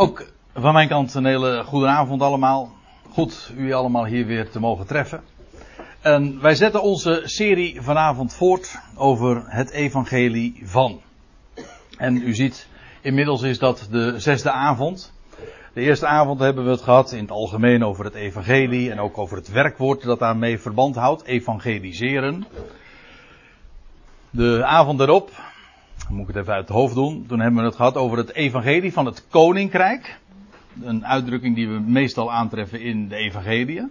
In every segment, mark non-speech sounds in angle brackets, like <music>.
Ook van mijn kant een hele goede avond allemaal. Goed u allemaal hier weer te mogen treffen. En wij zetten onze serie vanavond voort over het evangelie van. En u ziet, inmiddels is dat de zesde avond. De eerste avond hebben we het gehad in het algemeen over het evangelie en ook over het werkwoord dat daarmee verband houdt, evangeliseren. De avond moet ik het even uit het hoofd doen, toen hebben we het gehad over het evangelie van het koninkrijk. Een uitdrukking die we meestal aantreffen in de evangeliën.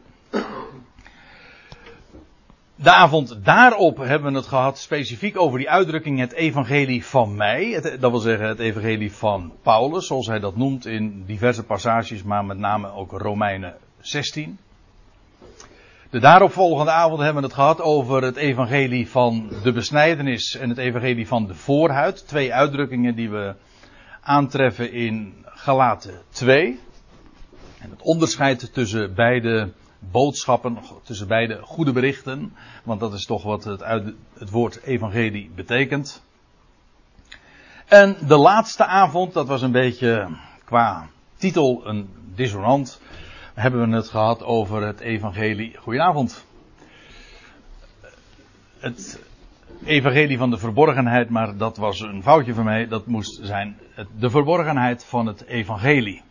De avond daarop hebben we het gehad specifiek over die uitdrukking het evangelie van mij. Dat wil zeggen het evangelie van Paulus, zoals hij dat noemt in diverse passages, maar met name ook Romeinen 16. De daaropvolgende avond hebben we het gehad over het evangelie van de besnijdenis en het evangelie van de voorhuid. Twee uitdrukkingen die we aantreffen in Galaten 2. En het onderscheid tussen beide boodschappen, tussen beide goede berichten. Want dat is toch wat het, uit, het woord evangelie betekent. En de laatste avond, dat was een beetje qua titel een dissonant. Hebben we het gehad over het evangelie. Goedenavond. Het evangelie van de verborgenheid, maar dat was een foutje van mij. Dat moest zijn de verborgenheid van het evangelie.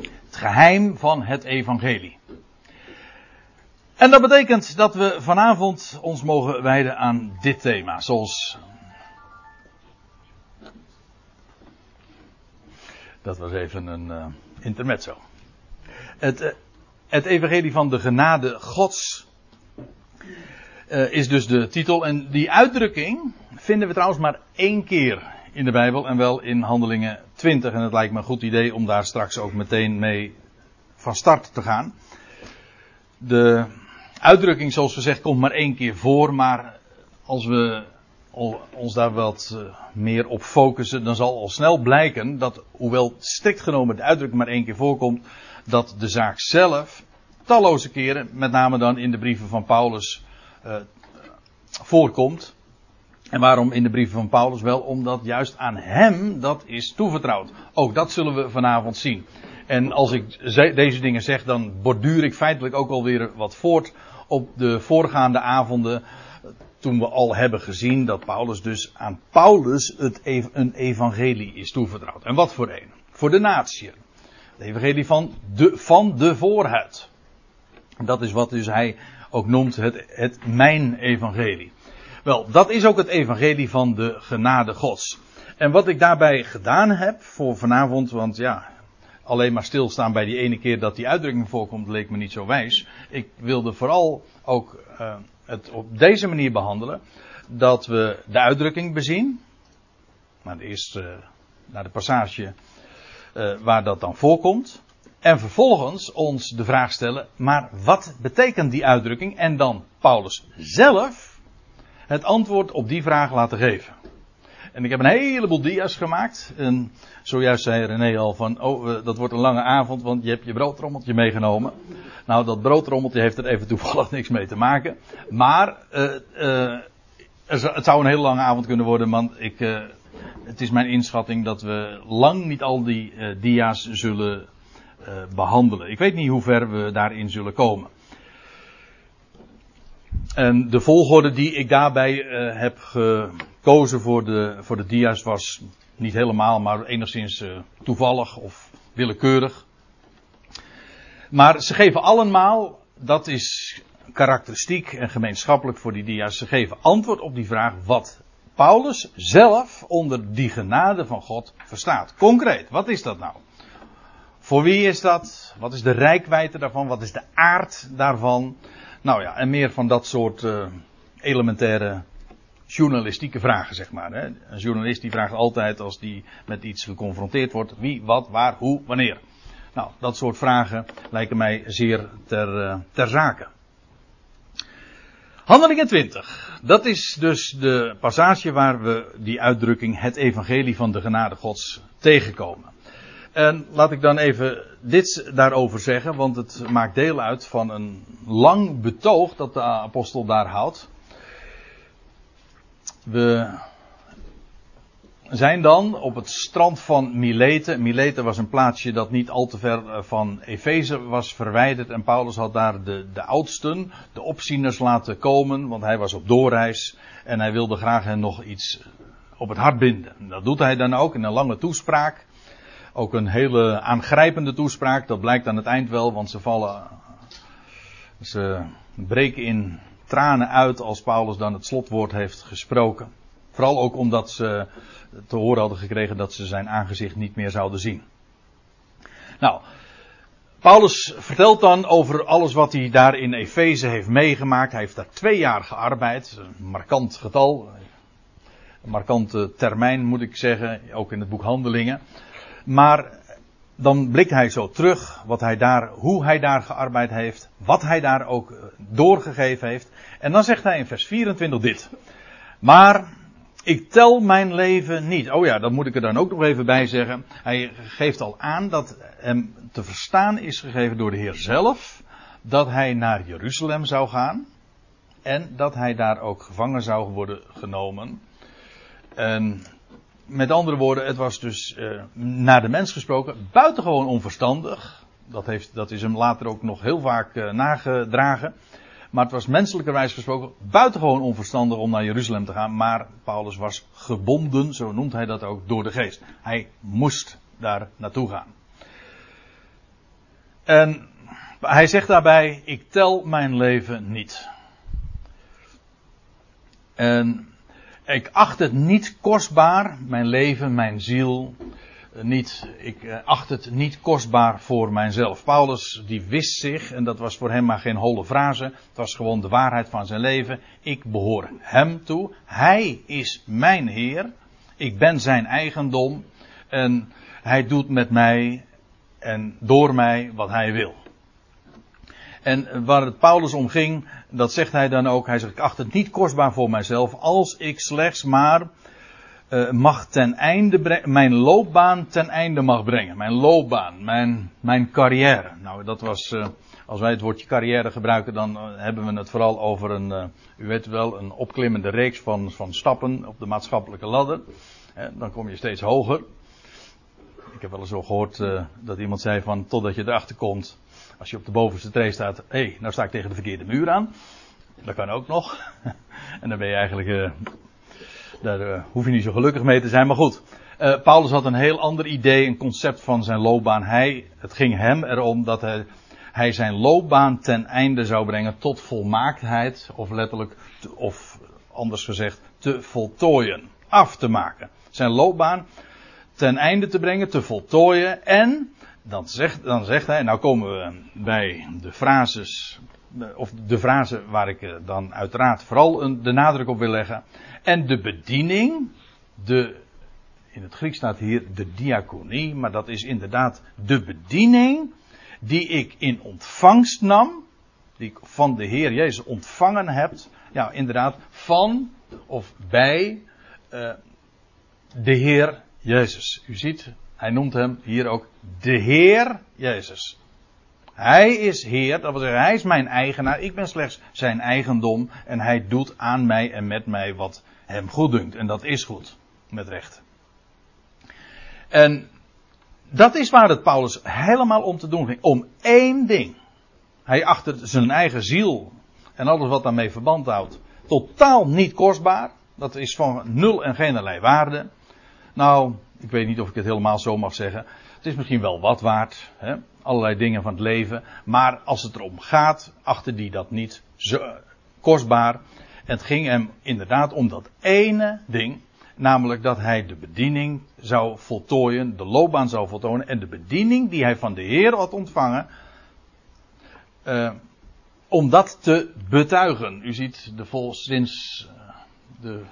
Het geheim van het evangelie. En dat betekent dat we vanavond ons mogen wijden aan dit thema, zoals. Dat was even een uh, intermezzo. Het, uh, het evangelie van de genade gods uh, is dus de titel. En die uitdrukking vinden we trouwens maar één keer in de Bijbel en wel in Handelingen 20. En het lijkt me een goed idee om daar straks ook meteen mee van start te gaan. De uitdrukking, zoals gezegd, komt maar één keer voor, maar als we ons daar wat meer op focussen, dan zal al snel blijken dat, hoewel strikt genomen de uitdrukking maar één keer voorkomt, dat de zaak zelf talloze keren, met name dan in de brieven van Paulus, uh, voorkomt. En waarom in de brieven van Paulus wel? Omdat juist aan hem dat is toevertrouwd. Ook dat zullen we vanavond zien. En als ik deze dingen zeg, dan borduur ik feitelijk ook alweer wat voort op de voorgaande avonden. Toen we al hebben gezien dat Paulus dus aan Paulus het een evangelie is toevertrouwd. En wat voor een? Voor de natie. Het evangelie van de, van de voorhuid. Dat is wat dus hij ook noemt het, het mijn evangelie. Wel, dat is ook het evangelie van de genade gods. En wat ik daarbij gedaan heb voor vanavond, want ja, alleen maar stilstaan bij die ene keer dat die uitdrukking voorkomt, leek me niet zo wijs. Ik wilde vooral ook uh, het op deze manier behandelen. Dat we de uitdrukking bezien. Maar eerst uh, naar de passage uh, waar dat dan voorkomt. En vervolgens ons de vraag stellen, maar wat betekent die uitdrukking? En dan Paulus zelf het antwoord op die vraag laten geven. En ik heb een heleboel dia's gemaakt. En zojuist zei René al van, oh, dat wordt een lange avond, want je hebt je broodrommeltje meegenomen. Nou, dat broodrommeltje heeft er even toevallig <laughs> niks mee te maken. Maar, uh, uh, het zou een hele lange avond kunnen worden, want ik, uh, het is mijn inschatting dat we lang niet al die dia's zullen behandelen. Ik weet niet hoe ver we daarin zullen komen. En de volgorde die ik daarbij heb ge, gekozen voor de, voor de dia's was niet helemaal, maar enigszins uh, toevallig of willekeurig. Maar ze geven allemaal, dat is karakteristiek en gemeenschappelijk voor die dia's, ze geven antwoord op die vraag wat Paulus zelf onder die genade van God verstaat. Concreet, wat is dat nou? Voor wie is dat? Wat is de rijkwijde daarvan? Wat is de aard daarvan? Nou ja, en meer van dat soort uh, elementaire journalistieke vragen, zeg maar. Hè. Een journalist die vraagt altijd als die met iets geconfronteerd wordt, wie, wat, waar, hoe, wanneer. Nou, dat soort vragen lijken mij zeer ter, uh, ter zake. Handelingen 20. Dat is dus de passage waar we die uitdrukking het evangelie van de genade gods tegenkomen. En laat ik dan even dit daarover zeggen, want het maakt deel uit van een lang betoog dat de apostel daar houdt. We zijn dan op het strand van Mileten. Mileten was een plaatsje dat niet al te ver eh, van Efeze was verwijderd. En Paulus had daar de, de oudsten, de opzieners laten komen, want hij was op doorreis. En hij wilde graag hen nog iets op het hart binden. Dat doet hij dan ook in een lange toespraak. Ook een hele aangrijpende toespraak. Dat blijkt aan het eind wel, want ze vallen. Ze breken in tranen uit als Paulus dan het slotwoord heeft gesproken. Vooral ook omdat ze te horen hadden gekregen dat ze zijn aangezicht niet meer zouden zien. Nou, Paulus vertelt dan over alles wat hij daar in Efeze heeft meegemaakt. Hij heeft daar twee jaar gearbeid. Een markant getal. Een markante termijn moet ik zeggen. Ook in het boek Handelingen. Maar dan blikt hij zo terug wat hij daar, hoe hij daar gearbeid heeft. Wat hij daar ook doorgegeven heeft. En dan zegt hij in vers 24 dit. Maar ik tel mijn leven niet. Oh ja, dat moet ik er dan ook nog even bij zeggen. Hij geeft al aan dat hem te verstaan is gegeven door de Heer zelf. Dat hij naar Jeruzalem zou gaan. En dat hij daar ook gevangen zou worden genomen. En met andere woorden, het was dus uh, naar de mens gesproken buitengewoon onverstandig. Dat, heeft, dat is hem later ook nog heel vaak uh, nagedragen. Maar het was menselijkerwijs gesproken buitengewoon onverstandig om naar Jeruzalem te gaan. Maar Paulus was gebonden, zo noemt hij dat ook, door de geest. Hij moest daar naartoe gaan. En hij zegt daarbij: Ik tel mijn leven niet. En ik acht het niet kostbaar, mijn leven, mijn ziel, niet, ik eh, acht het niet kostbaar voor mijzelf. Paulus die wist zich, en dat was voor hem maar geen holle frase, het was gewoon de waarheid van zijn leven. Ik behoor hem toe, hij is mijn Heer, ik ben zijn eigendom en hij doet met mij en door mij wat hij wil. En waar het Paulus om ging, dat zegt hij dan ook. Hij zegt: Ik acht het niet kostbaar voor mijzelf als ik slechts maar mag ten einde mijn loopbaan ten einde mag brengen. Mijn loopbaan, mijn, mijn carrière. Nou, dat was, uh, als wij het woordje carrière gebruiken, dan uh, hebben we het vooral over een, u weet wel, een opklimmende reeks van, van stappen op de maatschappelijke ladder. dan kom je steeds hoger. Ik heb wel eens zo gehoord dat iemand zei van, totdat je erachter komt, als je op de bovenste tree staat, hé, hey, nou sta ik tegen de verkeerde muur aan. Dat kan ook nog. <laughs> en dan ben je eigenlijk daar uh, hoef je niet zo gelukkig mee te zijn, maar goed. Uh, Paulus had een heel ander idee, een concept van zijn loopbaan. Hij, het ging hem erom dat hij, hij zijn loopbaan ten einde zou brengen tot volmaaktheid, of letterlijk, of anders gezegd, te voltooien, af te maken. Zijn loopbaan ten einde te brengen, te voltooien en, dan zegt, dan zegt hij, nou komen we bij de frases of de frase waar ik dan uiteraard vooral de nadruk op wil leggen. En de bediening, de, in het Grieks staat hier de diaconie, maar dat is inderdaad de bediening die ik in ontvangst nam, die ik van de Heer Jezus ontvangen heb, ja inderdaad van of bij uh, de Heer Jezus. U ziet, hij noemt hem hier ook de Heer Jezus. Hij is Heer, dat wil zeggen, Hij is mijn eigenaar, ik ben slechts zijn eigendom en Hij doet aan mij en met mij wat Hem goed dunkt. En dat is goed, met recht. En dat is waar het Paulus helemaal om te doen ging. Om één ding. Hij achter zijn eigen ziel en alles wat daarmee verband houdt totaal niet kostbaar. Dat is van nul en geen allerlei waarde. Nou, ik weet niet of ik het helemaal zo mag zeggen. Het is misschien wel wat waard. Hè? allerlei dingen van het leven. Maar als het erom gaat, achter die dat niet zo kostbaar. Het ging hem inderdaad om dat ene ding. Namelijk dat hij de bediening zou voltooien, de loopbaan zou voltooien. En de bediening die hij van de Heer had ontvangen. Uh, om dat te betuigen. U ziet de vol, sinds uh, de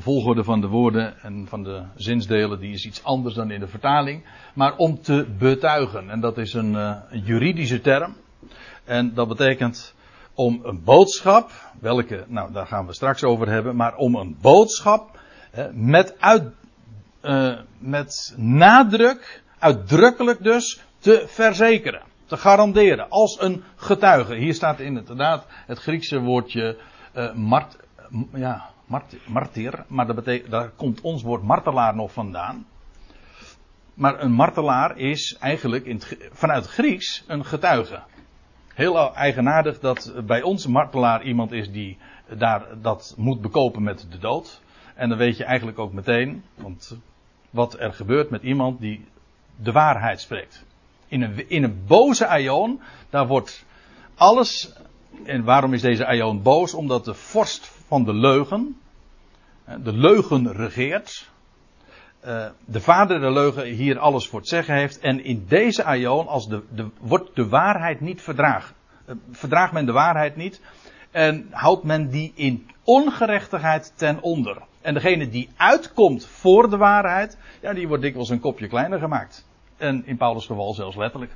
de volgorde van de woorden en van de zinsdelen die is iets anders dan in de vertaling. Maar om te betuigen. En dat is een, een juridische term. En dat betekent om een boodschap, welke, nou daar gaan we straks over hebben, maar om een boodschap uh, met, uit, uh, met nadruk, uitdrukkelijk dus, te verzekeren. Te garanderen. Als een getuige. Hier staat inderdaad het Griekse woordje mart, ja, martyr, maar dat betekent, daar komt ons woord martelaar nog vandaan. Maar een martelaar is eigenlijk in vanuit het Grieks een getuige. Heel eigenaardig dat bij ons martelaar iemand is die daar dat moet bekopen met de dood. En dan weet je eigenlijk ook meteen, want wat er gebeurt met iemand die de waarheid spreekt. In een, in een boze aion, daar wordt alles. En waarom is deze aion boos? Omdat de vorst van de leugen, de leugen regeert. Eh, de vader de leugen hier alles voor het zeggen heeft. En in deze aion, als de, de, wordt de waarheid niet verdragen. Uh, verdraagt men de waarheid niet. En houdt men die in ongerechtigheid ten onder. En degene die uitkomt voor de waarheid, ja, die wordt dikwijls een kopje kleiner gemaakt. En in Paulus' geval zelfs letterlijk.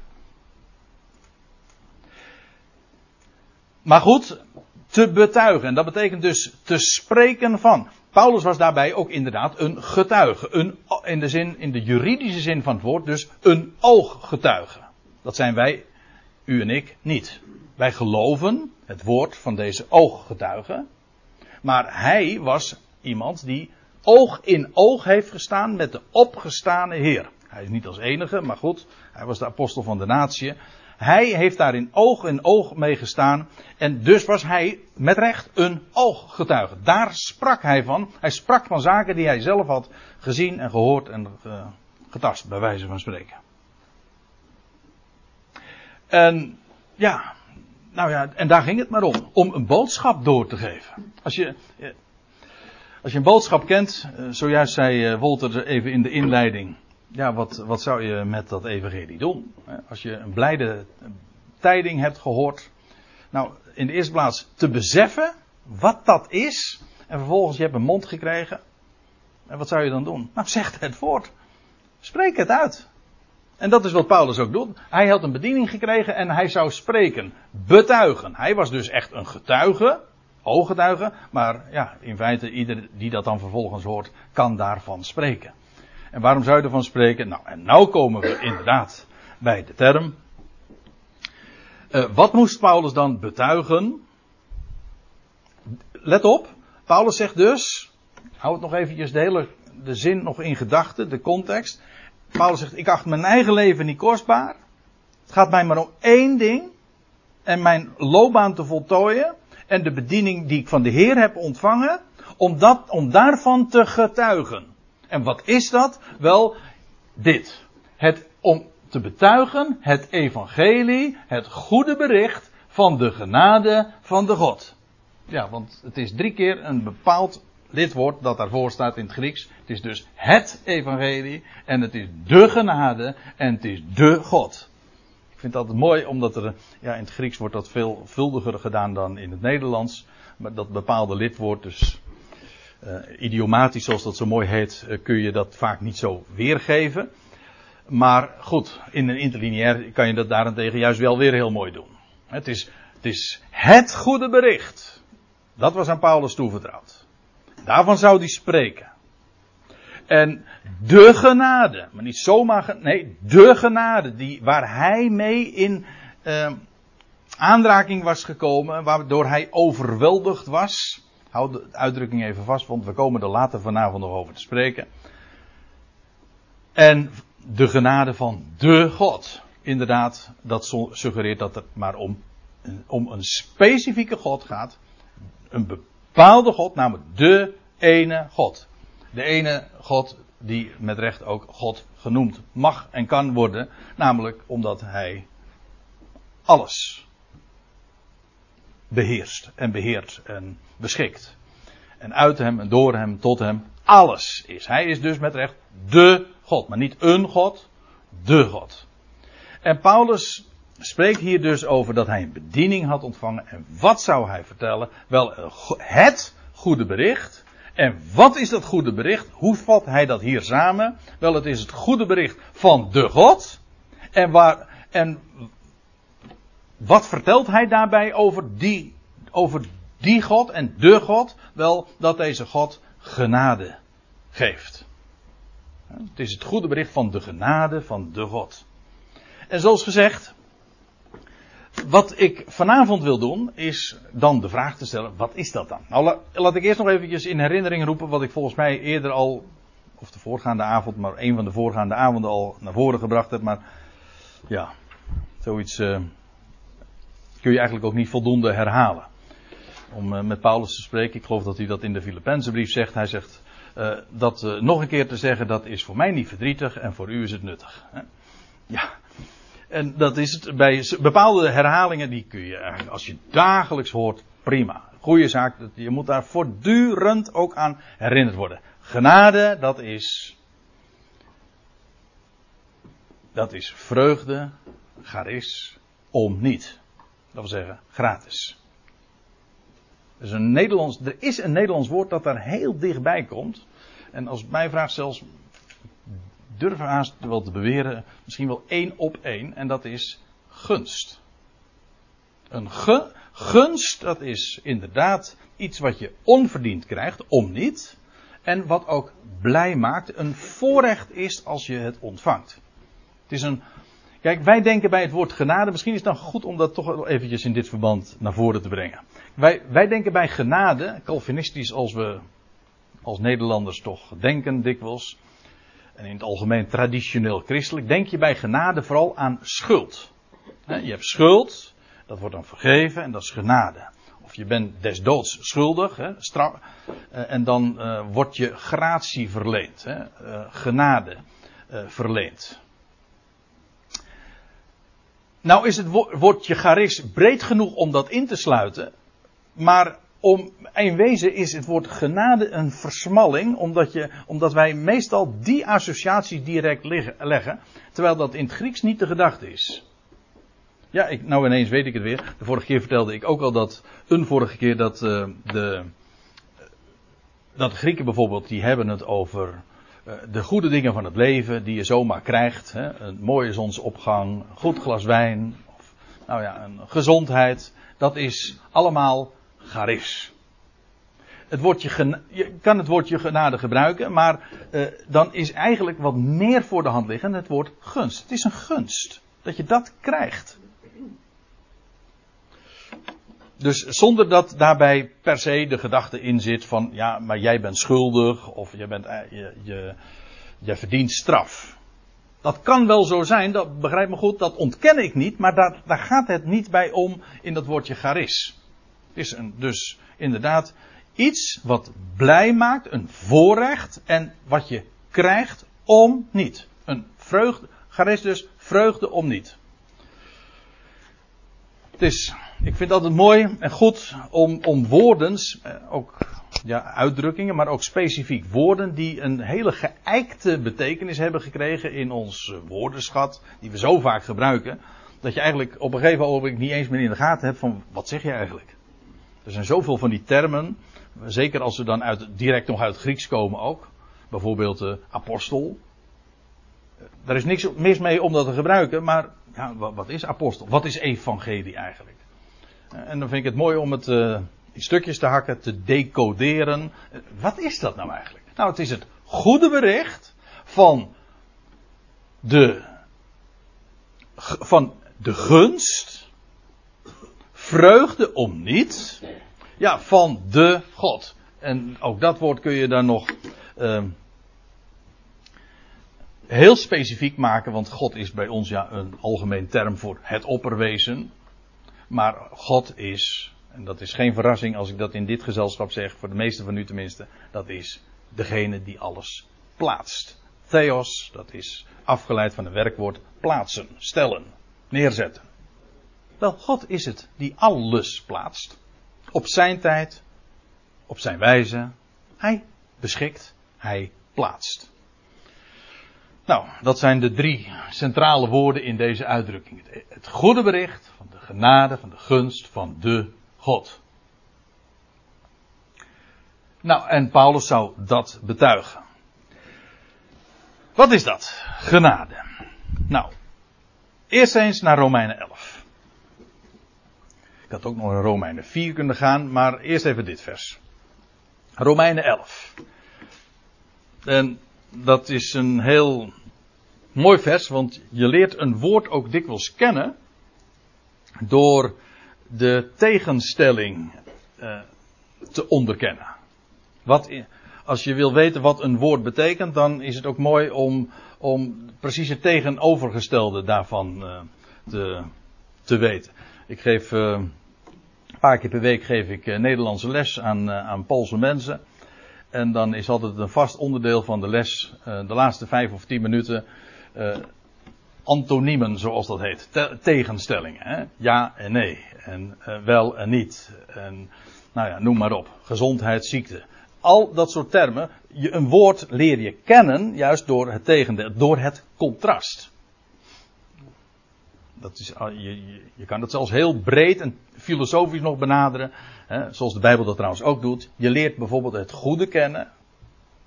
Maar goed, te betuigen. En dat betekent dus te spreken van. Paulus was daarbij ook inderdaad een getuige. Een, in, de zin, in de juridische zin van het woord, dus een ooggetuige. Dat zijn wij, u en ik, niet. Wij geloven het woord van deze ooggetuige. Maar hij was iemand die oog in oog heeft gestaan met de opgestane Heer. Hij is niet als enige, maar goed, hij was de apostel van de natie. Hij heeft daar in oog in oog mee gestaan. En dus was hij met recht een ooggetuige. Daar sprak hij van. Hij sprak van zaken die hij zelf had gezien en gehoord en getast, bij wijze van spreken. En ja, nou ja, en daar ging het maar om. Om een boodschap door te geven. Als je, als je een boodschap kent, eh, zojuist zei eh, Wolter even in de inleiding. Ja, wat, wat zou je met dat evangelie doen? Als je een blijde tijding hebt gehoord. Nou, in de eerste plaats te beseffen wat dat is. En vervolgens je hebt een mond gekregen. En wat zou je dan doen? Nou, zeg het woord. Spreek het uit. En dat is wat Paulus ook doet. Hij had een bediening gekregen en hij zou spreken, betuigen. Hij was dus echt een getuige, ooggetuige, maar ja, in feite ieder die dat dan vervolgens hoort, kan daarvan spreken. En waarom zou je ervan spreken? Nou, en nou komen we inderdaad bij de term. Uh, wat moest Paulus dan betuigen? Let op, Paulus zegt dus, hou het nog eventjes de hele de zin nog in gedachten, de context. Paulus zegt, ik acht mijn eigen leven niet kostbaar. Het gaat mij maar om één ding. En mijn loopbaan te voltooien. En de bediening die ik van de Heer heb ontvangen. Om, dat, om daarvan te getuigen. En wat is dat? Wel, dit. Het om te betuigen het evangelie, het goede bericht van de genade van de God. Ja, want het is drie keer een bepaald lidwoord dat daarvoor staat in het Grieks. Het is dus het evangelie en het is de genade en het is de God. Ik vind dat mooi omdat er, ja, in het Grieks wordt dat veelvuldiger gedaan dan in het Nederlands. Maar dat bepaalde lidwoord, dus uh, idiomatisch zoals dat zo mooi heet, uh, kun je dat vaak niet zo weergeven. Maar goed, in een interlineair kan je dat daarentegen juist wel weer heel mooi doen. Het is het, is het goede bericht. Dat was aan Paulus toevertrouwd. Daarvan zou hij spreken. En de genade, maar niet zomaar, nee, de genade die, waar hij mee in uh, aanraking was gekomen, waardoor hij overweldigd was. Houd de uitdrukking even vast, want we komen er later vanavond nog over te spreken. En de genade van de God. Inderdaad, dat suggereert dat het maar om, om een specifieke God gaat. Een bepaalde God, namelijk de ene God. De ene God die met recht ook God genoemd mag en kan worden, namelijk omdat hij alles beheerst en beheert en beschikt. En uit hem en door hem tot hem alles is. Hij is dus met recht de God, maar niet een God, de God. En Paulus spreekt hier dus over dat hij een bediening had ontvangen. En wat zou hij vertellen? Wel, het goede bericht. En wat is dat goede bericht? Hoe vat hij dat hier samen? Wel, het is het goede bericht van de God. En, waar, en wat vertelt hij daarbij over die, over die God en de God? Wel, dat deze God genade geeft. Het is het goede bericht van de genade van de God. En zoals gezegd, wat ik vanavond wil doen, is dan de vraag te stellen: wat is dat dan? Nou, laat ik eerst nog eventjes in herinnering roepen wat ik volgens mij eerder al, of de voorgaande avond, maar een van de voorgaande avonden al naar voren gebracht heb. Maar ja, zoiets uh, kun je eigenlijk ook niet voldoende herhalen. Om uh, met Paulus te spreken, ik geloof dat hij dat in de Filipijnse brief zegt. Hij zegt uh, dat nog een keer te zeggen, dat is voor mij niet verdrietig en voor u is het nuttig. Hè? Ja, en dat is het bij bepaalde herhalingen, die kun je eigenlijk, als je dagelijks hoort, prima. Goeie zaak, je moet daar voortdurend ook aan herinnerd worden. Genade, dat is. Dat is vreugde, garis, om niet. Dat wil zeggen, gratis. Er is, een Nederlands, er is een Nederlands woord dat daar heel dichtbij komt. En als mij vraagt zelfs durf haast wel te beweren, misschien wel één op één, en dat is gunst. Een gunst, dat is inderdaad iets wat je onverdiend krijgt, om niet, en wat ook blij maakt, een voorrecht is als je het ontvangt. Het is een, kijk, wij denken bij het woord genade, misschien is het dan goed om dat toch eventjes in dit verband naar voren te brengen. Wij, wij denken bij genade, Calvinistisch als we als Nederlanders toch denken dikwijls, en in het algemeen traditioneel christelijk, denk je bij genade vooral aan schuld. Je hebt schuld, dat wordt dan vergeven en dat is genade. Of je bent des doods schuldig, hè, eh, en dan uh, wordt je gratie verleend, hè, uh, genade verleend. Nou is het woordje charis breed genoeg om dat in te sluiten, maar om, in wezen is het woord genade een versmalling, omdat, je, omdat wij meestal die associatie direct leggen, terwijl dat in het Grieks niet de gedachte is. Ja, ik, nou ineens weet ik het weer. De vorige keer vertelde ik ook al dat, een vorige keer dat uh, de, dat Grieken bijvoorbeeld, die hebben het over de goede dingen van het leven die je zomaar krijgt. Hè? Een mooie zonsopgang, goed glas wijn, of, nou ja, een gezondheid. Dat is allemaal charis. Het woordje, je kan het woordje genade gebruiken, maar uh, dan is eigenlijk wat meer voor de hand liggen het woord gunst. Het is een gunst. Dat je dat krijgt. Dus zonder dat daarbij per se de gedachte in zit van, ja, maar jij bent schuldig of je, bent, eh, je, je, verdient straf. Dat kan wel zo zijn, dat begrijp me goed, dat ontken ik niet, maar daar, daar gaat het niet bij om in dat woordje charis. Het is een, dus inderdaad iets wat blij maakt, een voorrecht en wat je krijgt om niet. Een vreugde, garis dus vreugde om niet. Het is, ik vind het altijd mooi en goed om, om woordens, eh, ook ja, uitdrukkingen, maar ook specifiek woorden die een hele geëikte betekenis hebben gekregen in ons woordenschat, die we zo vaak gebruiken, dat je eigenlijk op een gegeven moment niet eens meer in de gaten hebt van wat zeg je eigenlijk. Er zijn zoveel van die termen, zeker als ze dan uit, direct nog uit Grieks komen ook. Bijvoorbeeld uh, apostel. Daar is niks mis mee om dat te gebruiken, maar ja, wat, is apostel? Wat is evangelie eigenlijk? En dan vind ik het mooi om het uh, in stukjes te hakken, te decoderen. wat is dat nou eigenlijk? Nou, het is het goede bericht van de, van de gunst vreugde om niet. Ja, van de God. En ook dat woord kun je dan nog uh, heel specifiek maken, want God is bij ons ja een algemeen term voor het opperwezen. Maar God is, en dat is geen verrassing als ik dat in dit gezelschap zeg, voor de meeste van u tenminste, dat is degene die alles plaatst. Theos, dat is afgeleid van het werkwoord plaatsen, stellen, neerzetten. Wel, God is het die alles plaatst. Op zijn tijd, op zijn wijze. Hij beschikt, hij plaatst. Nou, dat zijn de drie centrale woorden in deze uitdrukking. Het goede bericht van de genade, van de gunst van de God. Nou, en Paulus zou dat betuigen. Wat is dat? Genade. Nou, eerst eens naar Romeinen 11 had ook nog naar Romeinen 4 kunnen gaan, maar eerst even dit vers. Romeinen 11. En dat is een heel mooi vers, want je leert een woord ook dikwijls kennen door de tegenstelling uh, te onderkennen. Wat, als je wil weten wat een woord betekent, dan is het ook mooi om, om precies het tegenovergestelde daarvan uh, te, te weten. Ik geef uh, een paar keer per week geef ik Nederlandse les aan, aan Poolse mensen. En dan is altijd een vast onderdeel van de les, de laatste vijf of tien minuten, antoniemen, zoals dat heet. Te tegenstellingen. Hè? Ja en nee. En uh, wel en niet. En nou ja, noem maar op. Gezondheid, ziekte. Al dat soort termen. Een woord leer je kennen juist door het tegendeel, door het contrast. Dat is, je, je, je kan het zelfs heel breed en filosofisch nog benaderen. Hè, zoals de Bijbel dat trouwens ook doet. Je leert bijvoorbeeld het goede kennen.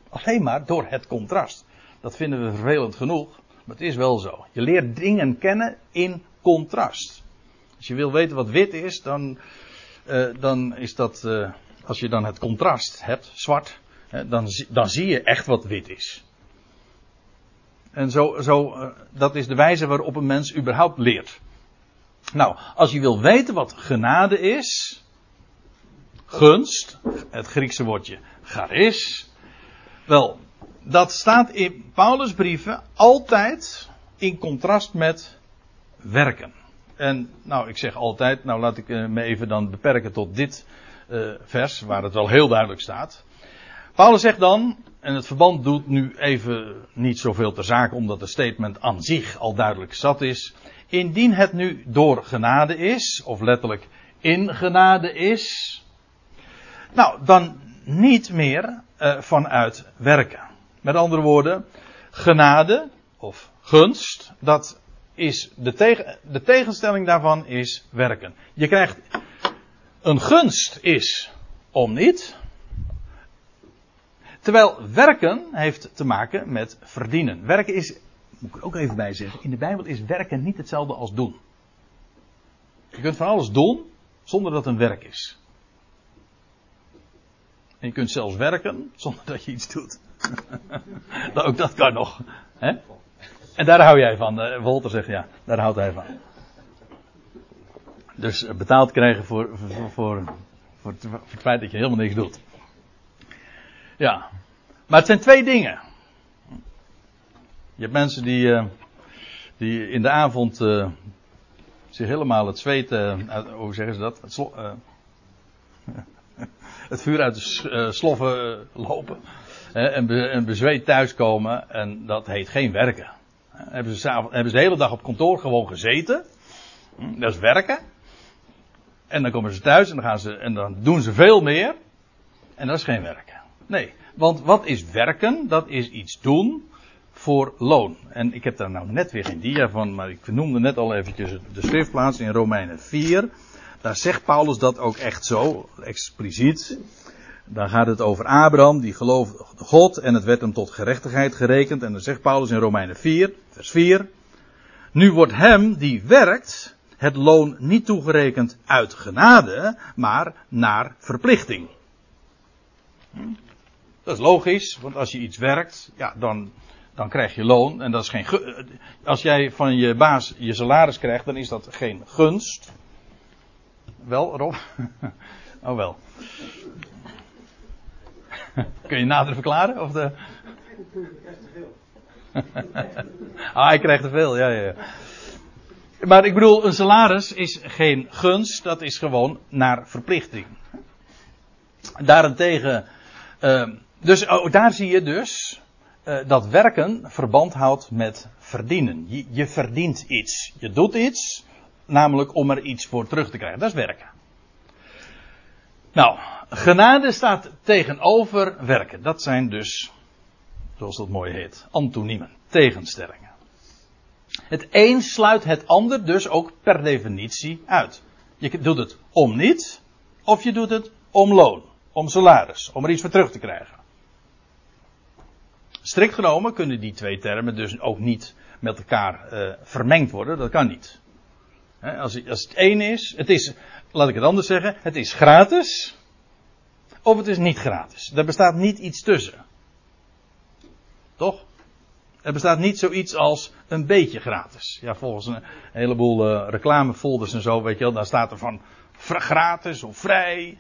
Alleen maar door het contrast. Dat vinden we vervelend genoeg. Maar het is wel zo. Je leert dingen kennen in contrast. Als je wil weten wat wit is, dan, uh, dan is dat. Uh, als je dan het contrast hebt, zwart, dan, dan zie je echt wat wit is. En zo, zo uh, dat is de wijze waarop een mens überhaupt leert. Nou, als je wil weten wat genade is, gunst, het Griekse woordje charis, wel, dat staat in Paulus' brieven altijd in contrast met werken. En nou, ik zeg altijd, nou laat ik me even dan beperken tot dit uh, vers, waar het wel heel duidelijk staat. Paulus zegt dan, en het verband doet nu even niet zoveel ter zake, omdat het statement aan zich al duidelijk zat is. Indien het nu door genade is, of letterlijk in genade is, nou, dan niet meer uh, vanuit werken. Met andere woorden, genade of gunst, dat is de, tegen, de tegenstelling daarvan is werken. Je krijgt een gunst is om niet. Terwijl werken heeft te maken met verdienen. Werken is, moet ik er ook even bij zeggen, in de Bijbel is werken niet hetzelfde als doen. Je kunt van alles doen zonder dat het een werk is. En je kunt zelfs werken zonder dat je iets doet. <laughs> ook dat kan nog. Hè? En daar hou jij van. Uh, Wolter zegt ja, daar houdt hij van. Dus eh, betaald krijgen voor, voor, voor, voor, het feit dat je helemaal niks doet. Ja. Maar het zijn twee dingen. Je hebt mensen die, uh, die in de avond uh, zich helemaal het zweet, hoe zeggen ze dat? Het, <laughs> het vuur uit de sloffen lopen. en, en bezweet thuiskomen. En dat heet geen werken. Hebben ze, hebben ze de hele dag op kantoor gewoon gezeten. Hm, dat is werken. En dan komen ze thuis en dan, gaan ze, en dan doen ze veel meer. En dat is geen werken. Nee, want wat is werken? Dat is iets doen voor loon. En ik heb daar nou net weer geen dia van, maar ik noemde net al eventjes de schriftplaats in Romeinen 4. Daar zegt Paulus dat ook echt zo, expliciet. Dan gaat het over Abraham, die geloofde God en het werd hem tot gerechtigheid gerekend. En dan zegt Paulus in Romeinen 4, vers 4. Nu wordt hem die werkt het loon niet toegerekend uit genade, maar naar verplichting. Hm? Dat is logisch, want als je iets werkt, ja, dan, dan krijg je loon. En dat is geen. Als jij van je baas je salaris krijgt, dan is dat geen gunst. Wel, Rob? <laughs> Oh wel. <laughs> Kun je nader verklaren? Of de... <laughs> ah, ik krijg te veel, ja, ja. Maar ik bedoel, een salaris is geen gunst, dat is gewoon naar verplichting. Daarentegen, uh, dus oh, daar zie je dus uh, dat werken verband houdt met verdienen. Je, je verdient iets. Je doet iets, namelijk om er iets voor terug te krijgen. Dat is werken. Nou, genade staat tegenover werken. Dat zijn dus, zoals dat mooi heet, antoniemen, tegenstellingen. Het een sluit het ander dus ook per definitie uit. Je doet het om niet, of je doet het om loon, om salaris, om er iets voor terug te krijgen. Strikt genomen kunnen die twee termen dus ook niet met elkaar uh, vermengd worden. Dat kan niet. als, als het één is, het is, laat ik het anders zeggen, het is gratis. Of het is niet gratis. Er bestaat niet iets tussen. Toch? Er bestaat niet zoiets als een beetje gratis. Ja, volgens een heleboel uh, reclamefolders en zo, weet je wel, daar staat er van gratis of vrij.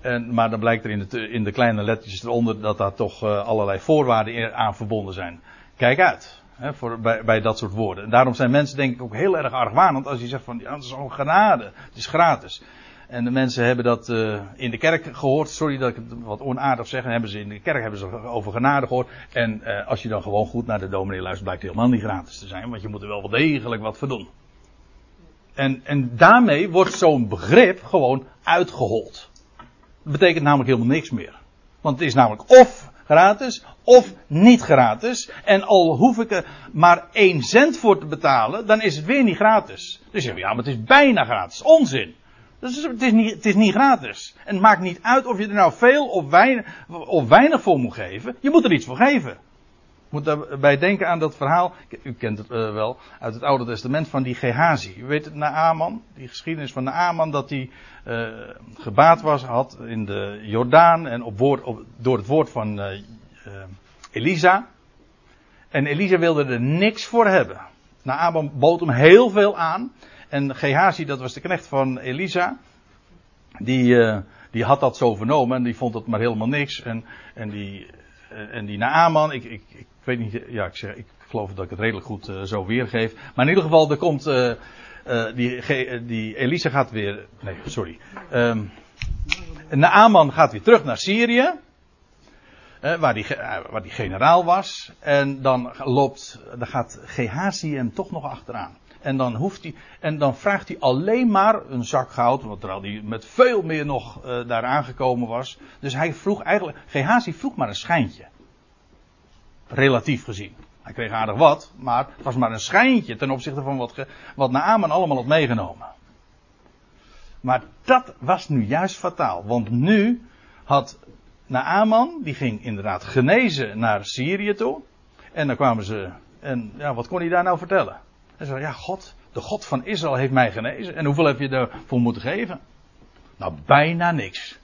En, maar dan blijkt er in de, in de kleine lettertjes eronder dat daar toch uh, allerlei voorwaarden aan verbonden zijn. Kijk uit. Hè, voor, bij, bij dat soort woorden. En daarom zijn mensen denk ik ook heel erg argwanend als je zegt van ja, het is al genade. Het is gratis. En de mensen hebben dat uh, in de kerk gehoord. Sorry dat ik het wat onaardig zeg. En hebben ze in de kerk hebben ze over genade gehoord. En uh, als je dan gewoon goed naar de dominee luistert, blijkt het helemaal niet gratis te zijn. Want je moet er wel wel degelijk wat voor doen. En, en daarmee wordt zo'n begrip gewoon uitgehold. Betekent namelijk helemaal niks meer. Want het is namelijk of gratis of niet gratis. En al hoef ik er maar één cent voor te betalen, dan is het weer niet gratis. Dus je zegt, ja, maar het is bijna gratis. Onzin. Het, is niet, het is niet gratis. En het maakt niet uit of je er nou veel weinig, of weinig voor moet geven. Je moet er iets voor geven. Moet daarbij denken aan dat verhaal, u kent het uh, wel, uit het Oude Testament van die Gehazi. U weet het, Naaman, die geschiedenis van Naaman, dat hij uh, gebaat was, had in de Jordaan en op woord, door het woord van uh, Elisa. En Elisa wilde er niks voor hebben. Naaman bood hem heel veel aan. En Gehazi, dat was de knecht van Elisa, die, die had dat zo vernomen en die vond het maar helemaal niks. En, en die, en die Naaman, ik, ik, ik weet niet, ja, ik, zeg, ik geloof dat ik het redelijk goed uh, zo weergeef. Maar in ieder geval, er komt, die, die Elisa gaat weer, nee, sorry. Um, Naaman gaat weer terug naar Syrië. waar, die, waar die generaal was. En dan loopt, dan gaat Gehazi toch nog achteraan. En dan, hoeft hij, en dan vraagt hij alleen maar een zak goud, want terwijl hij met veel meer nog uh, daar aangekomen was. Dus hij vroeg eigenlijk, Gehazi vroeg maar een schijntje. Relatief gezien. Hij kreeg aardig wat, maar het was maar een schijntje ten opzichte van wat, wat Naaman allemaal had meegenomen. Maar dat was nu juist fataal, want nu had Naaman, die ging inderdaad genezen naar Syrië toe. En dan kwamen ze, en ja, wat kon hij daar nou vertellen? Hij zei, ja, God, de God van Israël heeft mij genezen. En hoeveel heb je ervoor moeten geven? Nou, bijna niks.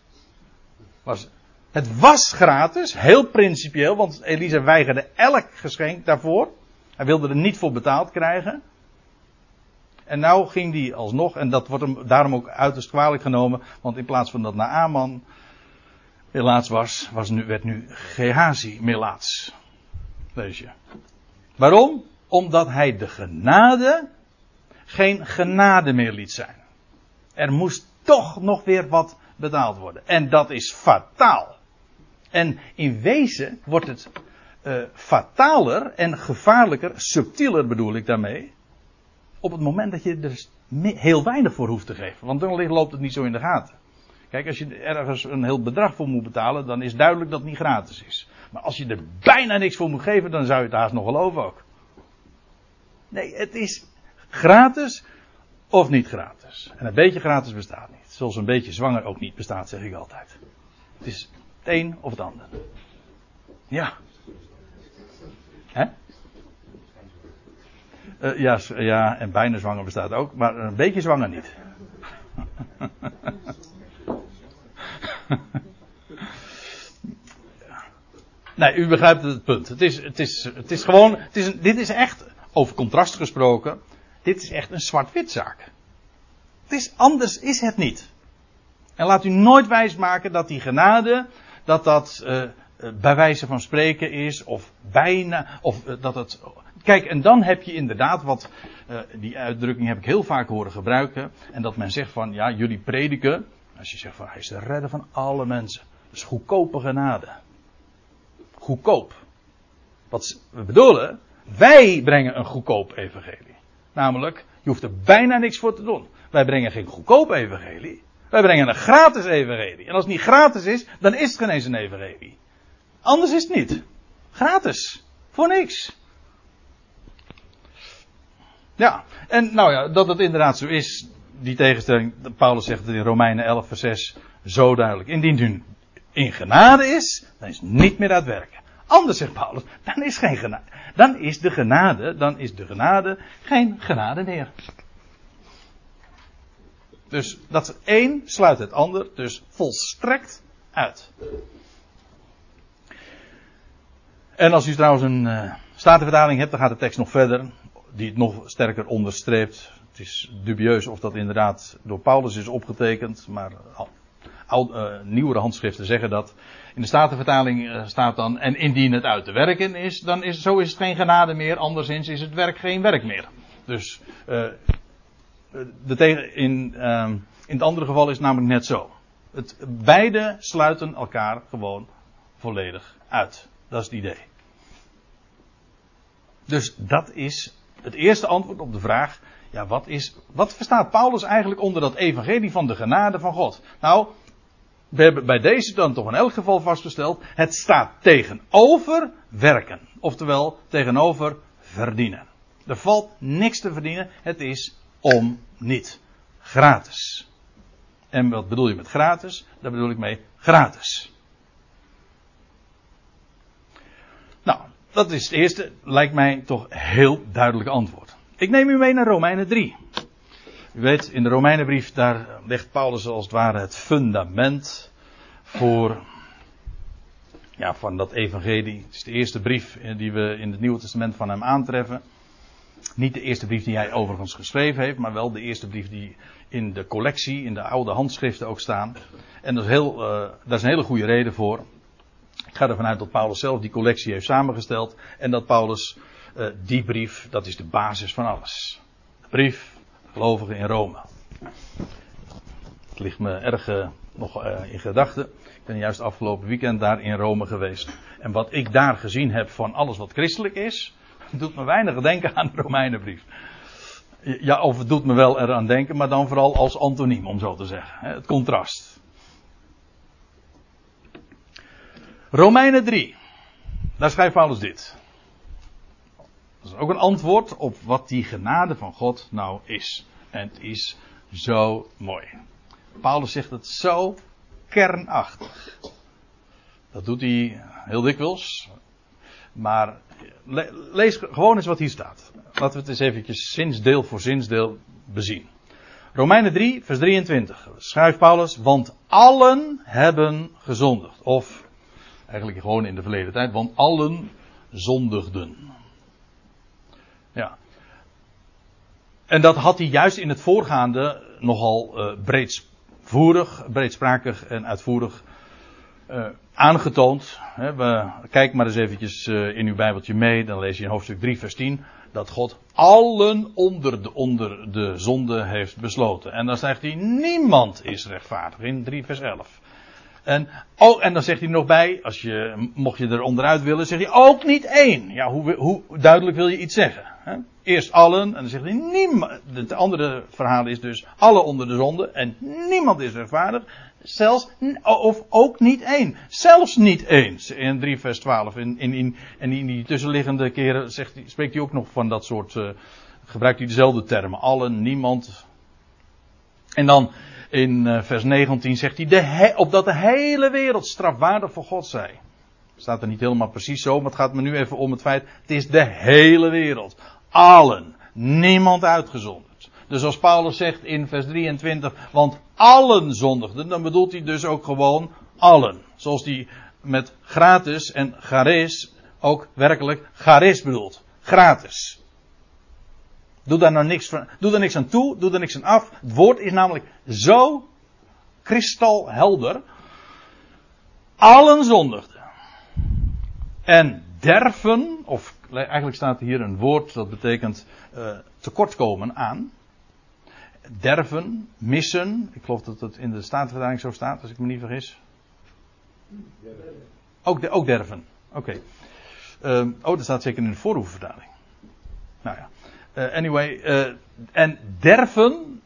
Was, het was gratis, heel principieel, want Elisa weigerde elk geschenk daarvoor. Hij wilde er niet voor betaald krijgen. En nou ging die alsnog, en dat wordt hem daarom ook uiterst kwalijk genomen, want in plaats van dat Naaman melaats was, was nu, werd nu Gehazi melaats. Lees je. Waarom? Omdat hij de genade geen genade meer liet zijn. Er moest toch nog weer wat betaald worden. En dat is fataal. En in wezen wordt het uh, fataler en gevaarlijker, subtieler bedoel ik daarmee, op het moment dat je er heel weinig voor hoeft te geven. Want dan loopt het niet zo in de gaten. Kijk, als je ergens een heel bedrag voor moet betalen, dan is duidelijk dat het niet gratis is. Maar als je er bijna niks voor moet geven, dan zou je het haast nog geloven ook. Nee, het is gratis of niet gratis. En een beetje gratis bestaat niet. Zoals een beetje zwanger ook niet bestaat, zeg ik altijd. Het is het een of het ander. Ja. Hè? Uh, ja, ja, en bijna zwanger bestaat ook, maar een beetje zwanger niet. <laughs> nee, u begrijpt het punt. Het is, het is, het is gewoon, het is, dit is echt over contrast gesproken, dit is echt een zwart-wit zaak. Het is, anders is het niet. En laat u nooit wijsmaken dat die genade, dat dat uh, bij wijze van spreken is, of bijna, of uh, dat het. Kijk, en dan heb je inderdaad wat, die uitdrukking heb ik heel vaak horen gebruiken, en dat men zegt van, ja, jullie prediken, als je zegt van, hij is de redder van alle mensen. Is goedkope genade. Goedkoop. Wat we bedoelen, wij brengen een goedkoop evangelie. Namelijk, je hoeft er bijna niks voor te doen. Wij brengen geen goedkoop evangelie. Wij brengen een gratis evangelie. En als het niet gratis is, dan is het geen eens een evangelie. Anders is het niet. Gratis. Voor niks. Ja, en nou ja, dat het inderdaad zo is, die tegenstelling, Paulus zegt het in Romeinen 11 vers 6 zo duidelijk. Indien u in genade is, dan is het niet meer uit werken. Anders zegt Paulus, dan is geen genade. Dan is de genade, dan is de genade geen genade meer. Dus dat één sluit het ander dus volstrekt uit. En als u trouwens een uh, Statenvertaling hebt, dan gaat de tekst nog verder. Die het nog sterker onderstreept. Het is dubieus of dat inderdaad door Paulus is opgetekend. Maar al, uh, nieuwere handschriften zeggen dat. In de Statenvertaling uh, staat dan. En indien het uit te werken is, dan is zo is het geen genade meer. Anderszins is het werk geen werk meer. Dus uh, de tegen, in, in het andere geval is het namelijk net zo. Het, beide sluiten elkaar gewoon volledig uit. Dat is het idee. Dus dat is het eerste antwoord op de vraag. Ja, wat, is, wat verstaat Paulus eigenlijk onder dat evangelie van de genade van God? Nou, we hebben bij deze dan toch in elk geval vastgesteld. Het staat tegenover werken. Oftewel tegenover verdienen. Er valt niks te verdienen. Het is om niet. Gratis. En wat bedoel je met gratis? Daar bedoel ik mee gratis. Nou, dat is het eerste, lijkt mij toch heel duidelijk antwoord. Ik neem u mee naar Romeinen 3. U weet, in de Romeinenbrief, daar legt Paulus als het ware het fundament voor, ja, van dat evangelie. Het is de eerste brief die we in het Nieuwe Testament van hem aantreffen. Niet de eerste brief die hij overigens geschreven heeft, maar wel de eerste brief die in de collectie, in de oude handschriften ook staan. En is, heel, uh, daar is een hele goede reden voor. Ik ga ervan uit dat Paulus zelf die collectie heeft samengesteld. En dat Paulus uh, die brief, dat is de basis van alles. Brief, gelovigen in Rome. Het ligt me erg uh, nog in gedachten. Ik ben juist afgelopen weekend daar in Rome geweest. En wat ik daar gezien heb van alles wat christelijk is, <laughs> doet me weinig denken aan de Romeinenbrief. Ja, of het doet me wel eraan denken, maar dan vooral als antoniem, om zo te zeggen. Het contrast. Romeinen 3. Daar schrijft Paulus dit. Dat is ook een antwoord op wat die genade van God nou is. En het is zo mooi. Paulus zegt het zo kernachtig. Dat doet hij heel dikwijls. Maar lees gewoon eens wat hier staat. Laten we het eens eventjes zinsdeel voor zinsdeel bezien. Romeinen 3, vers 23. Schrijft Paulus, want allen hebben gezondigd. Of, eigenlijk gewoon in de verleden tijd, want allen zondigden. Ja. En dat had hij juist in het voorgaande nogal uh, breedvoerig, breedsprakig en uitvoerig uh, aangetoond. We, kijk maar eens eventjes uh, in uw Bijbeltje mee, dan lees je in hoofdstuk 3, vers 10, dat God allen onder de, onder de zonde heeft besloten. En dan zegt hij, niemand is rechtvaardig, in 3, vers 11. En, oh, en dan zegt hij nog bij, als je, mocht je er onderuit willen, zeg je ook niet één. Ja, hoe, hoe duidelijk wil je iets zeggen? Hè? Eerst allen, en dan zegt hij niemand. Het andere verhaal is dus alle onder de zonde en niemand is rechtvaardig. Zelfs, of ook niet één. Zelfs niet eens. In 3 vers 12. In, in, en in die tussenliggende keren zegt, spreekt hij ook nog van dat soort, uh, gebruikt hij dezelfde termen. Allen, niemand. En dan in uh, vers 19 zegt hij, de opdat de hele wereld strafwaardig voor God zij. Staat er niet helemaal precies zo, maar het gaat me nu even om het feit, het is de hele wereld. Allen. Niemand uitgezonderd. Dus als Paulus zegt in vers 23, want allen zondigden, dan bedoelt hij dus ook gewoon allen. Zoals hij met gratis en charis ook werkelijk charis bedoelt. Gratis. Doe daar nou niks, van, doe daar niks aan toe, doe er niks aan af. Het woord is namelijk zo kristalhelder. Allen zondigden. En derven, of eigenlijk staat hier een woord dat betekent uh, tekortkomen aan derven, missen. Ik geloof dat het in de Statenvertaling zo staat, als ik me niet vergis. Ook, ook derven. Oké. Um, oh, dat staat zeker in de voorhoevenvertaling. Nou ja. Uh, anyway, uh, en derven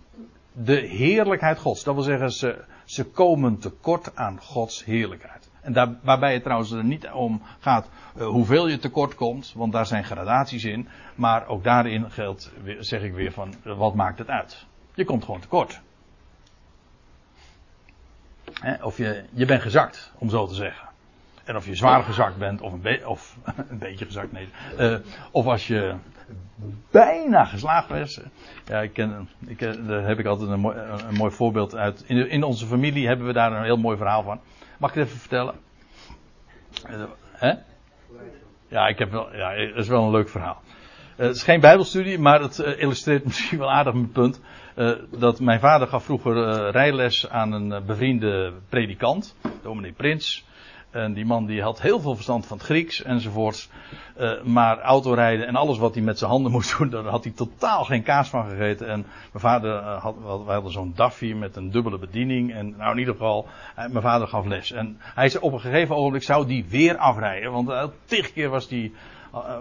de heerlijkheid Gods. Dat wil zeggen, ze, ze komen tekort aan Gods heerlijkheid. En daar, waarbij het trouwens er niet om gaat uh, hoeveel je tekort komt, want daar zijn gradaties in. Maar ook daarin geldt, zeg ik weer van, wat maakt het uit? Je komt gewoon tekort. of je, je bent gezakt, om zo te zeggen. En of je zwaar gezakt bent, of een, of <laughs> een beetje gezakt, nee. Of als je bijna geslaagd was. Ja, ik ken, ik, daar heb ik altijd een mooi, een mooi voorbeeld uit. In, in, onze familie hebben we daar een heel mooi verhaal van. Mag ik het even vertellen? Uh, hè? Ja, ik heb wel, ja, dat is wel een leuk verhaal. Het is geen bijbelstudie, maar het illustreert <laughs> misschien wel aardig mijn punt. Dat mijn vader gaf vroeger rijles aan een bevriende predikant, dominee Prins. En die man die had heel veel verstand van het Grieks enzovoorts. Uh, maar autorijden en alles wat hij met zijn handen <laughs> moest doen, daar had hij totaal geen kaas van gegeten. En mijn vader uh, had, wij hadden zo'n Daffy met een dubbele bediening. En nou in ieder geval, uh, mijn vader gaf les. En hij zei op een gegeven ogenblik zou die weer afrijden. Want uh, keer was die,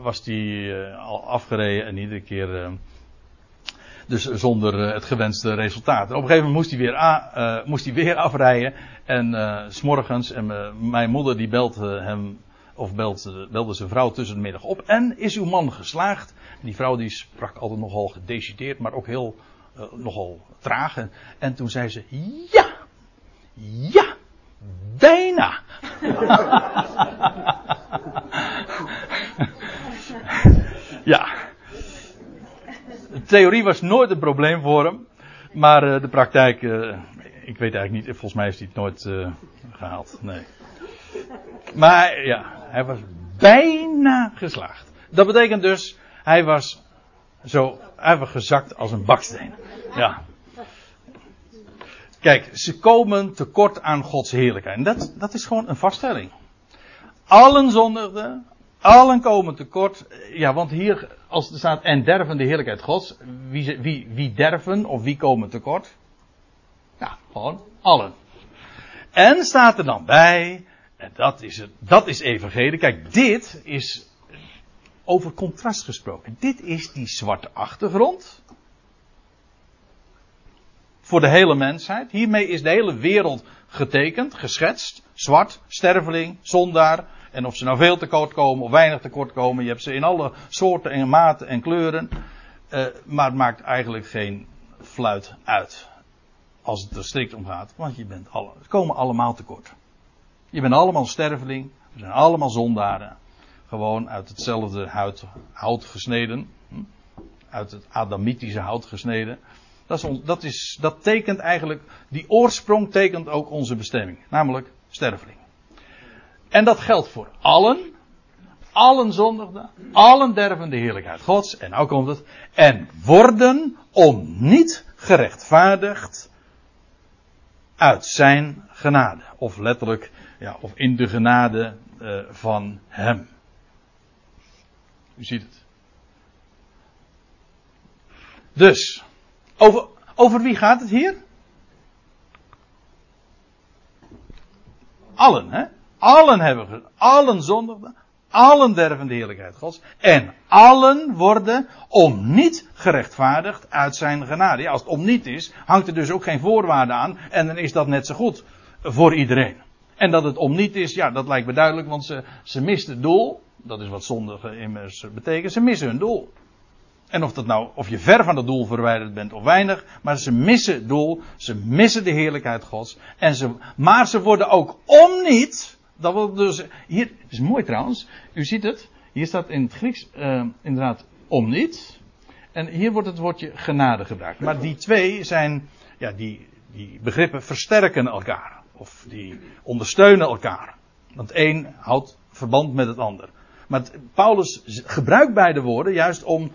was die al afgereden en iedere keer dus zonder het gewenste resultaat. Op een gegeven moment moest hij weer, a, moest hij weer <laughs> afrijden. En uh, s'morgens, en mijn moeder die belt hem, of belt, belde zijn vrouw tussen de middag op. En is uw man geslaagd? Die vrouw die sprak altijd nogal gedecideerd, maar ook heel, nogal traag. En, en toen zei ze, ja, ja, bijna. <laughs> ja. De theorie was nooit een probleem voor hem. Maar de praktijk, ik weet eigenlijk niet, volgens mij heeft hij het nooit uh, gehaald. Nee. Maar ja, hij was bijna geslaagd. Dat betekent dus, hij was zo, was gezakt als een baksteen. Ja. Kijk, ze komen tekort aan Gods heerlijkheid. En dat, dat is gewoon een vaststelling. Allen zondigden, allen komen tekort. Ja, want hier, als er staat en derven de heerlijkheid Gods, wie, wie, wie derven of wie komen tekort? Ja, gewoon allen. En staat er dan bij, en dat is, het, dat is evangelie. Kijk, dit is over contrast gesproken. Dit is die zwarte achtergrond. Voor de hele mensheid. Hiermee is de hele wereld getekend, geschetst. Zwart, sterveling, zondaar. En of ze nou veel tekort komen of weinig tekort komen. Je hebt ze in alle soorten en maten en kleuren. Uh, maar het maakt eigenlijk geen fluit uit als het er strikt om gaat. Want je bent alle, het komen allemaal tekort. Je bent allemaal sterveling. We zijn allemaal zondaren. Gewoon uit hetzelfde hout, hout gesneden. Hm? Uit het Adamitische hout gesneden. Dat, is dat, is, dat tekent eigenlijk, die oorsprong tekent ook onze bestemming. Namelijk sterveling. En dat geldt voor allen. Allen zondigden. Allen derven de heerlijkheid gods. En nou komt het. En worden om niet gerechtvaardigd uit zijn genade. Of letterlijk, ja, of in de genade uh, van hem. U ziet het. Dus, over, over wie gaat het hier? Allen, hè? Allen hebben, allen zondigden, allen derven de heerlijkheid Gods. En allen worden om niet gerechtvaardigd uit zijn genade. Ja, als het om niet is, hangt er dus ook geen voorwaarde aan. En dan is dat net zo goed voor iedereen. En dat het om niet is, ja, dat lijkt me duidelijk, want ze, ze misten het doel. Dat is wat zondige immers betekent. Ze missen hun doel. En of dat nou, of je ver van het doel verwijderd bent of weinig, maar ze missen het doel, ze missen de heerlijkheid Gods. En ze, maar ze worden ook om niet, dat wil dus, hier, is mooi trouwens, u ziet het, hier staat in het Grieks uh, inderdaad om niet. En hier wordt het woordje genade gebruikt. Maar die twee zijn, ja, die, die begrippen versterken elkaar. Of die ondersteunen elkaar. Want één houdt verband met het ander. Maar Paulus gebruikt beide woorden juist om,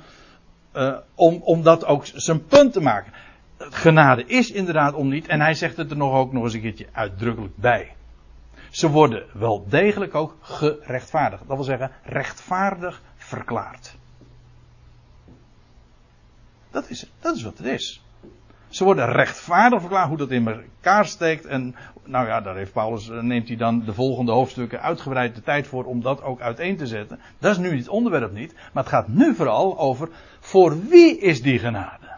uh, om, om dat ook zijn punt te maken. Genade is inderdaad om niet. En hij zegt het er nog ook nog eens een keertje uitdrukkelijk bij. Ze worden wel degelijk ook gerechtvaardigd. Dat wil zeggen, rechtvaardig verklaard. Dat is, dat is wat het is. Ze worden rechtvaardig verklaard, hoe dat in elkaar steekt. En nou ja, daar heeft Paulus, eh, neemt hij dan de volgende hoofdstukken uitgebreid de tijd voor om dat ook uiteen te zetten. Dat is nu het onderwerp niet. Maar het gaat nu vooral over, voor wie is die genade?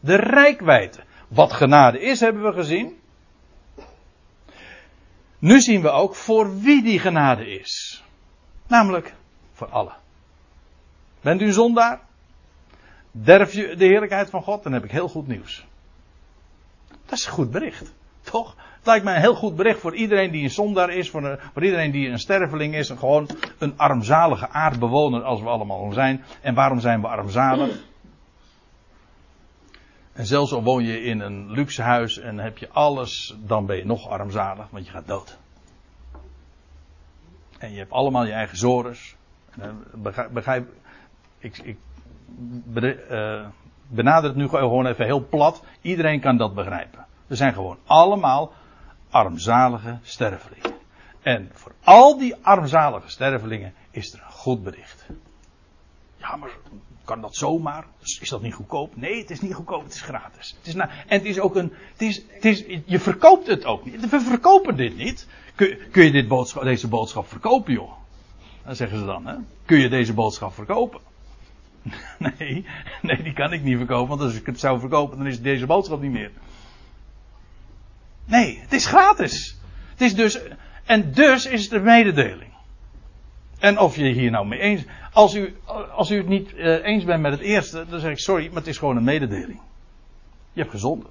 De rijkwijde. Wat genade is, hebben we gezien. Nu zien we ook voor wie die genade is. Namelijk voor allen. Bent u zondaar? Derf je de heerlijkheid van God? Dan heb ik heel goed nieuws. Dat is een goed bericht. Toch? Het lijkt mij een heel goed bericht voor iedereen die een zondaar is, voor, een, voor iedereen die een sterveling is, en gewoon een armzalige aardbewoner als we allemaal zijn. En waarom zijn we armzalig? En zelfs al woon je in een luxe huis en heb je alles, dan ben je nog armzalig, want je gaat dood. En je hebt allemaal je eigen zores. Begrijp, begrijp ik, ik uh, benader het nu gewoon even heel plat. Iedereen kan dat begrijpen. We zijn gewoon allemaal armzalige stervelingen. En voor al die armzalige stervelingen is er een goed bericht. Ja, maar kan dat zomaar? Is dat niet goedkoop? Nee, het is niet goedkoop, het is gratis. Het is en het is ook een. Het is, het is, je verkoopt het ook niet. We verkopen dit niet. Kun, kun je dit boodschap, deze boodschap verkopen, joh? Dan zeggen ze dan, hè? Kun je deze boodschap verkopen? <laughs> Nee, nee, die kan ik niet verkopen, want als ik het zou verkopen, dan is deze boodschap niet meer. Nee, het is gratis. Het is dus, en dus is het een mededeling. En of je hier nou mee eens, als u, als u het niet uh, eens bent met het eerste, dan zeg ik sorry, maar het is gewoon een mededeling. Je hebt gezonden.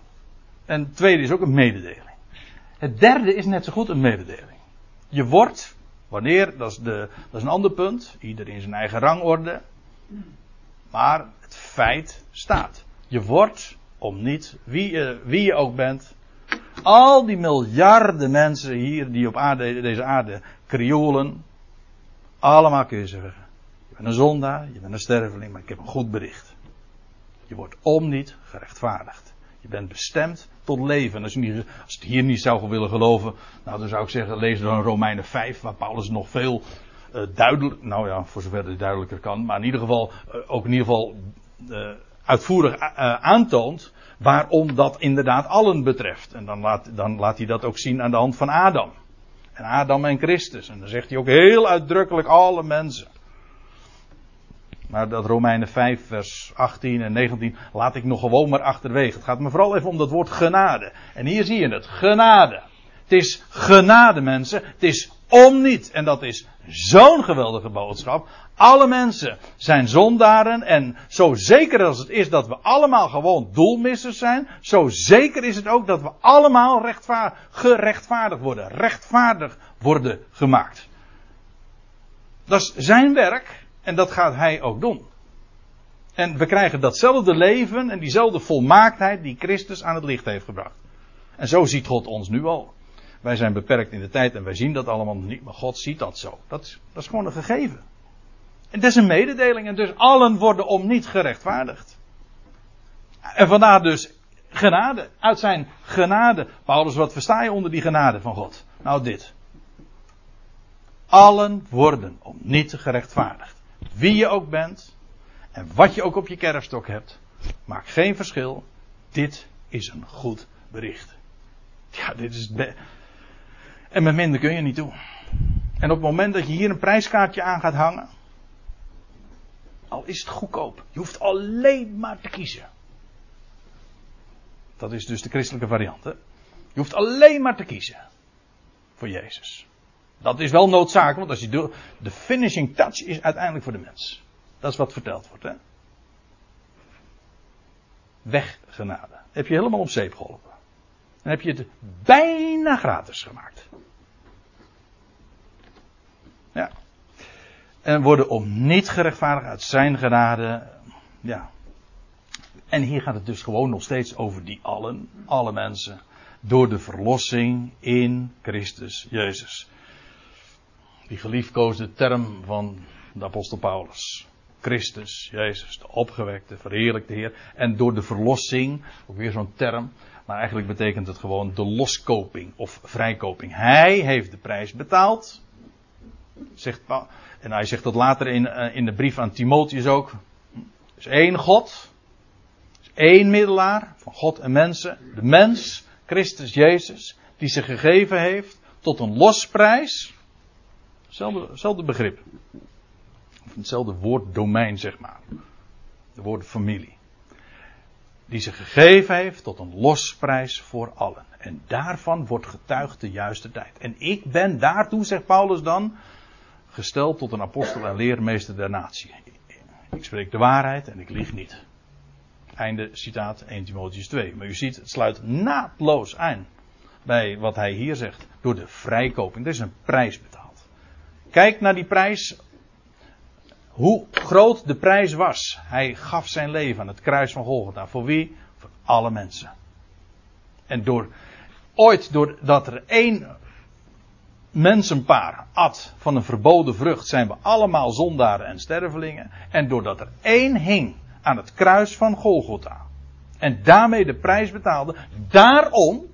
En het tweede is ook een mededeling. Het derde is net zo goed een mededeling. Je wordt, wanneer, dat is, de, dat is een ander punt, ieder in zijn eigen rangorde. Maar het feit staat. Je wordt, om niet, wie, je, wie je ook bent, al die miljarden mensen hier die op aarde, deze aarde krioelen, allemaal kun je zeggen. Je bent een zondaar, je bent een sterveling, maar ik heb een goed bericht. Je wordt om niet gerechtvaardigd. Je bent bestemd tot leven. Als je, het hier niet zou willen geloven, nou dan zou ik zeggen, lees dan Romeinen 5, waar Paulus nog veel uh, nou ja, voor zover het duidelijker kan, maar in ieder geval, uh, ook in ieder geval uh, uitvoerig aantoont waarom dat inderdaad allen betreft. En dan laat, dan laat hij dat ook zien aan de hand van Adam. En Adam en Christus. En dan zegt hij ook heel uitdrukkelijk alle mensen. Maar dat Romeinen 5, vers 18 en 19 laat ik nog gewoon maar achterwege. Het gaat me vooral even om dat woord genade. En hier zie je het, genade. Het is genade mensen, het is om niet. En dat is zo'n geweldige boodschap. Alle mensen zijn zondaren en zo zeker als het is dat we allemaal gewoon doelmissers zijn, zo zeker is het ook dat we allemaal gerechtvaardigd worden, rechtvaardig worden gemaakt. Dat is zijn werk en dat gaat hij ook doen. En we krijgen datzelfde leven en diezelfde volmaaktheid die Christus aan het licht heeft gebracht. En zo ziet God ons nu al. Wij zijn beperkt in de tijd en wij zien dat allemaal niet, maar God ziet dat zo. Dat is, dat is gewoon een gegeven. En dat is een mededeling en dus allen worden om niet gerechtvaardigd. En vandaar dus genade. Uit zijn genade. Paulus, wat versta je onder die genade van God? Nou dit. Allen worden om niet gerechtvaardigd. Wie je ook bent en wat je ook op je kerfstok hebt, maakt geen verschil. Dit is een goed bericht. Ja, dit is het En met minder kun je niet doen. En op het moment dat je hier een prijskaartje aan gaat hangen, al is het goedkoop, je hoeft alleen maar te kiezen. Dat is dus de christelijke variant. Hè? Je hoeft alleen maar te kiezen voor Jezus. Dat is wel noodzakelijk, want als je de, de finishing touch is uiteindelijk voor de mens. Dat is wat verteld wordt. Hè? Weggenade. Heb je helemaal op zeep geholpen. Dan heb je het bijna gratis gemaakt. Ja. En worden om niet gerechtvaardigd uit zijn genade. Ja. En hier gaat het dus gewoon nog steeds over die allen, alle mensen. Door de verlossing in Christus Jezus. Die geliefkoosde term van de apostel Paulus. Christus, Jezus, de opgewekte, verheerlijkte Heer. En door de verlossing, ook weer zo'n term. Maar eigenlijk betekent het gewoon de loskoping of vrijkoping. Hij heeft de prijs betaald. Zegt, en hij zegt dat later in, eh, in de brief aan Timotheus ook. Er is één God. Er is één middelaar van God en mensen. De mens, Christus Jezus, die zich gegeven heeft tot een losprijs. Hetzelfde, begrip. Of hetzelfde woorddomein, zeg maar. De woord familie. Die zich gegeven heeft tot een losprijs voor allen. En daarvan wordt getuigd de juiste tijd. En ik ben daartoe, zegt Paulus dan, gesteld tot een apostel en leermeester der natie. Ik spreek de waarheid en ik lieg niet. Einde citaat 1 Timotheus 2. Maar u ziet, het sluit naadloos aan bij wat hij hier zegt. Door de vrijkoping. Er is een prijs betaald. Kijk naar die prijs. Hoe groot de prijs was. Hij gaf zijn leven aan het kruis van Golgotha. Voor wie? Voor alle mensen. En door, ooit doordat er één mensenpaar at van een verboden vrucht, zijn we allemaal zondaren en stervelingen. En doordat er één hing aan het kruis van Golgotha. En daarmee de prijs betaalde. Daarom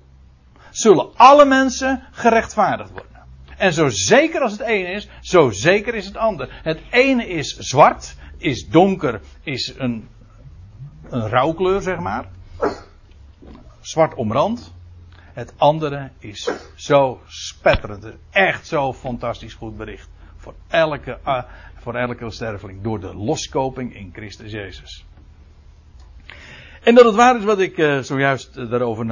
zullen alle mensen gerechtvaardigd worden. En zo zeker als het ene is, zo zeker is het ander. Het ene is zwart, is donker, is een, een rouwkleur, zeg maar. Zwart omrand. Het andere is zo spetterend. Echt zo fantastisch goed bericht. Voor elke, uh, voor elke sterveling. Door de loskoping in Christus Jezus. En dat het waar is wat ik uh, zojuist uh, daarover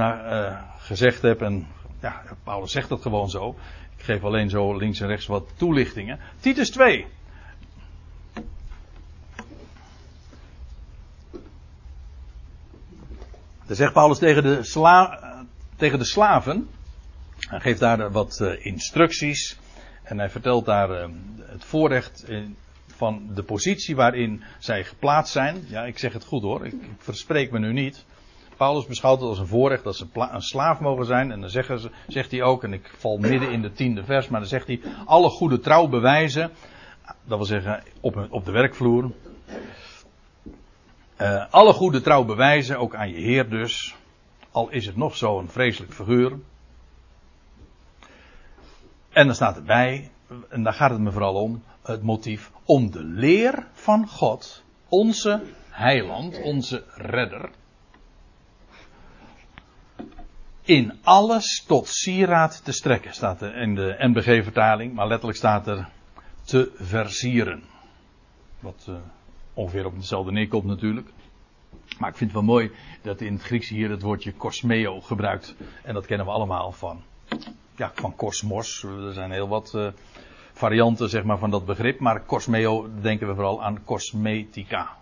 gezegd heb. En ja, Paulus zegt dat gewoon zo. Ik geef alleen zo links en rechts wat toelichtingen. Titus 2. Dan zegt Paulus tegen de, sla, tegen de slaven. Hij geeft daar wat uh, instructies. En hij vertelt daar uh, het voorrecht van de positie waarin zij geplaatst zijn. Ja, ik zeg het goed hoor. Ik, verspreek me nu niet. Paulus beschouwt het als een voorrecht dat ze een slaaf mogen zijn. En dan zegt hij ook, en ik val midden in de tiende vers, maar dan zegt hij, alle goede trouw bewijzen. Dat wil zeggen, op, op de werkvloer. Uh, alle goede trouw bewijzen, ook aan je Heer dus. Al is het nog zo'n vreselijk figuur. En dan staat erbij, en daar gaat het me vooral om, het motief om de leer van God, onze heiland, onze redder, in alles tot sieraad te strekken, staat er in de NBG-vertaling, maar letterlijk staat er te versieren. Wat uh, ongeveer op hetzelfde neerkomt natuurlijk. Maar ik vind het wel mooi dat in het Grieks hier het woordje kosmeo gebruikt. En dat kennen we allemaal van, ja, van kosmos. Er zijn heel wat uh, varianten zeg maar, van dat begrip. Maar kosmeo denken we vooral aan cosmetica.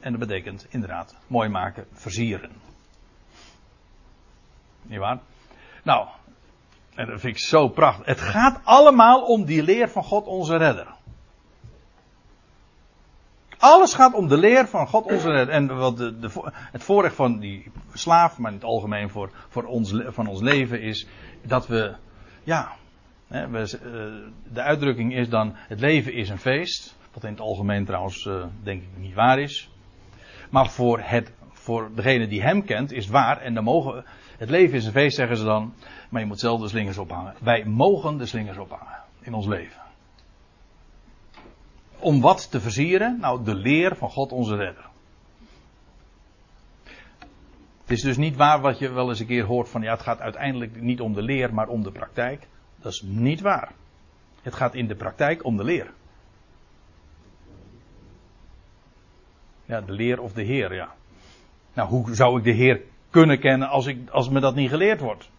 En dat betekent inderdaad mooi maken, versieren. Niet waar? Nou, en dat vind ik zo prachtig. Het gaat allemaal om die leer van God onze redder. Alles gaat om de leer van God onze redder. En wat de, het voorrecht van die slaaf, maar in het algemeen voor, voor ons, van ons leven is dat we, ja, uh, de uitdrukking is dan, het leven is een feest. Wat in het algemeen trouwens uh, denk ik niet waar is. Maar voor, het, voor degene die hem kent is het waar. En dan mogen het leven is een feest, zeggen ze dan. Maar je moet zelf de slingers ophangen. Wij mogen de slingers ophangen in ons leven. Om wat te versieren? Nou, de leer van God onze redder. Het is dus niet waar wat je wel eens een keer hoort van ja, het gaat uiteindelijk niet om de leer, maar om de praktijk. Dat is niet waar. Het gaat in de praktijk om de leer. Ja, de leer of de Heer, ja. Nou, hoe zou ik de Heer kunnen kennen als, ik, als me dat niet geleerd wordt.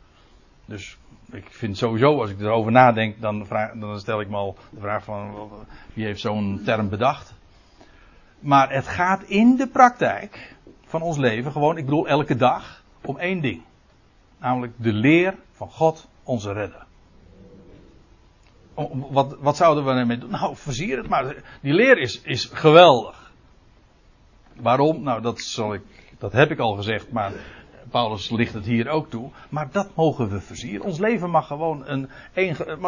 Dus ik vind sowieso, als ik erover nadenk, dan, vraag, dan stel ik me al de vraag van wie heeft zo'n term bedacht. Maar het gaat in de praktijk van ons leven gewoon, ik bedoel elke dag, om één ding. Namelijk de leer van God, onze redder. Wat, wat zouden we ermee doen? Nou, versier het maar. Die leer is, is geweldig. Waarom? Nou, dat, zal ik, dat heb ik al gezegd, maar Paulus ligt het hier ook toe. Maar dat mogen we versieren. Ons leven mag gewoon een.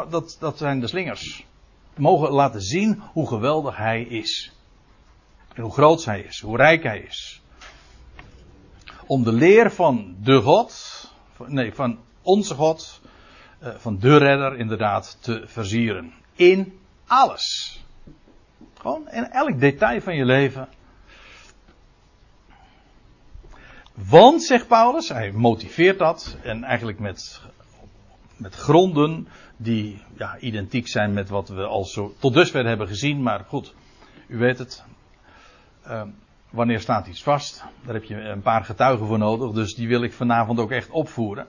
dat, dat zijn de slingers. We mogen laten zien hoe geweldig hij is. En hoe groot hij is. Hoe rijk hij is. Om de leer van de God. Nee, van onze God. Eh, van de redder inderdaad te versieren. In alles. Gewoon in elk detail van je leven Want, zegt Paulus, hij motiveert dat en eigenlijk met, met gronden die ja, identiek zijn met wat we al zo tot dusver hebben gezien. Maar goed, u weet het. Uh, wanneer staat iets vast? Daar heb je een paar getuigen voor nodig, dus die wil ik vanavond ook echt opvoeren.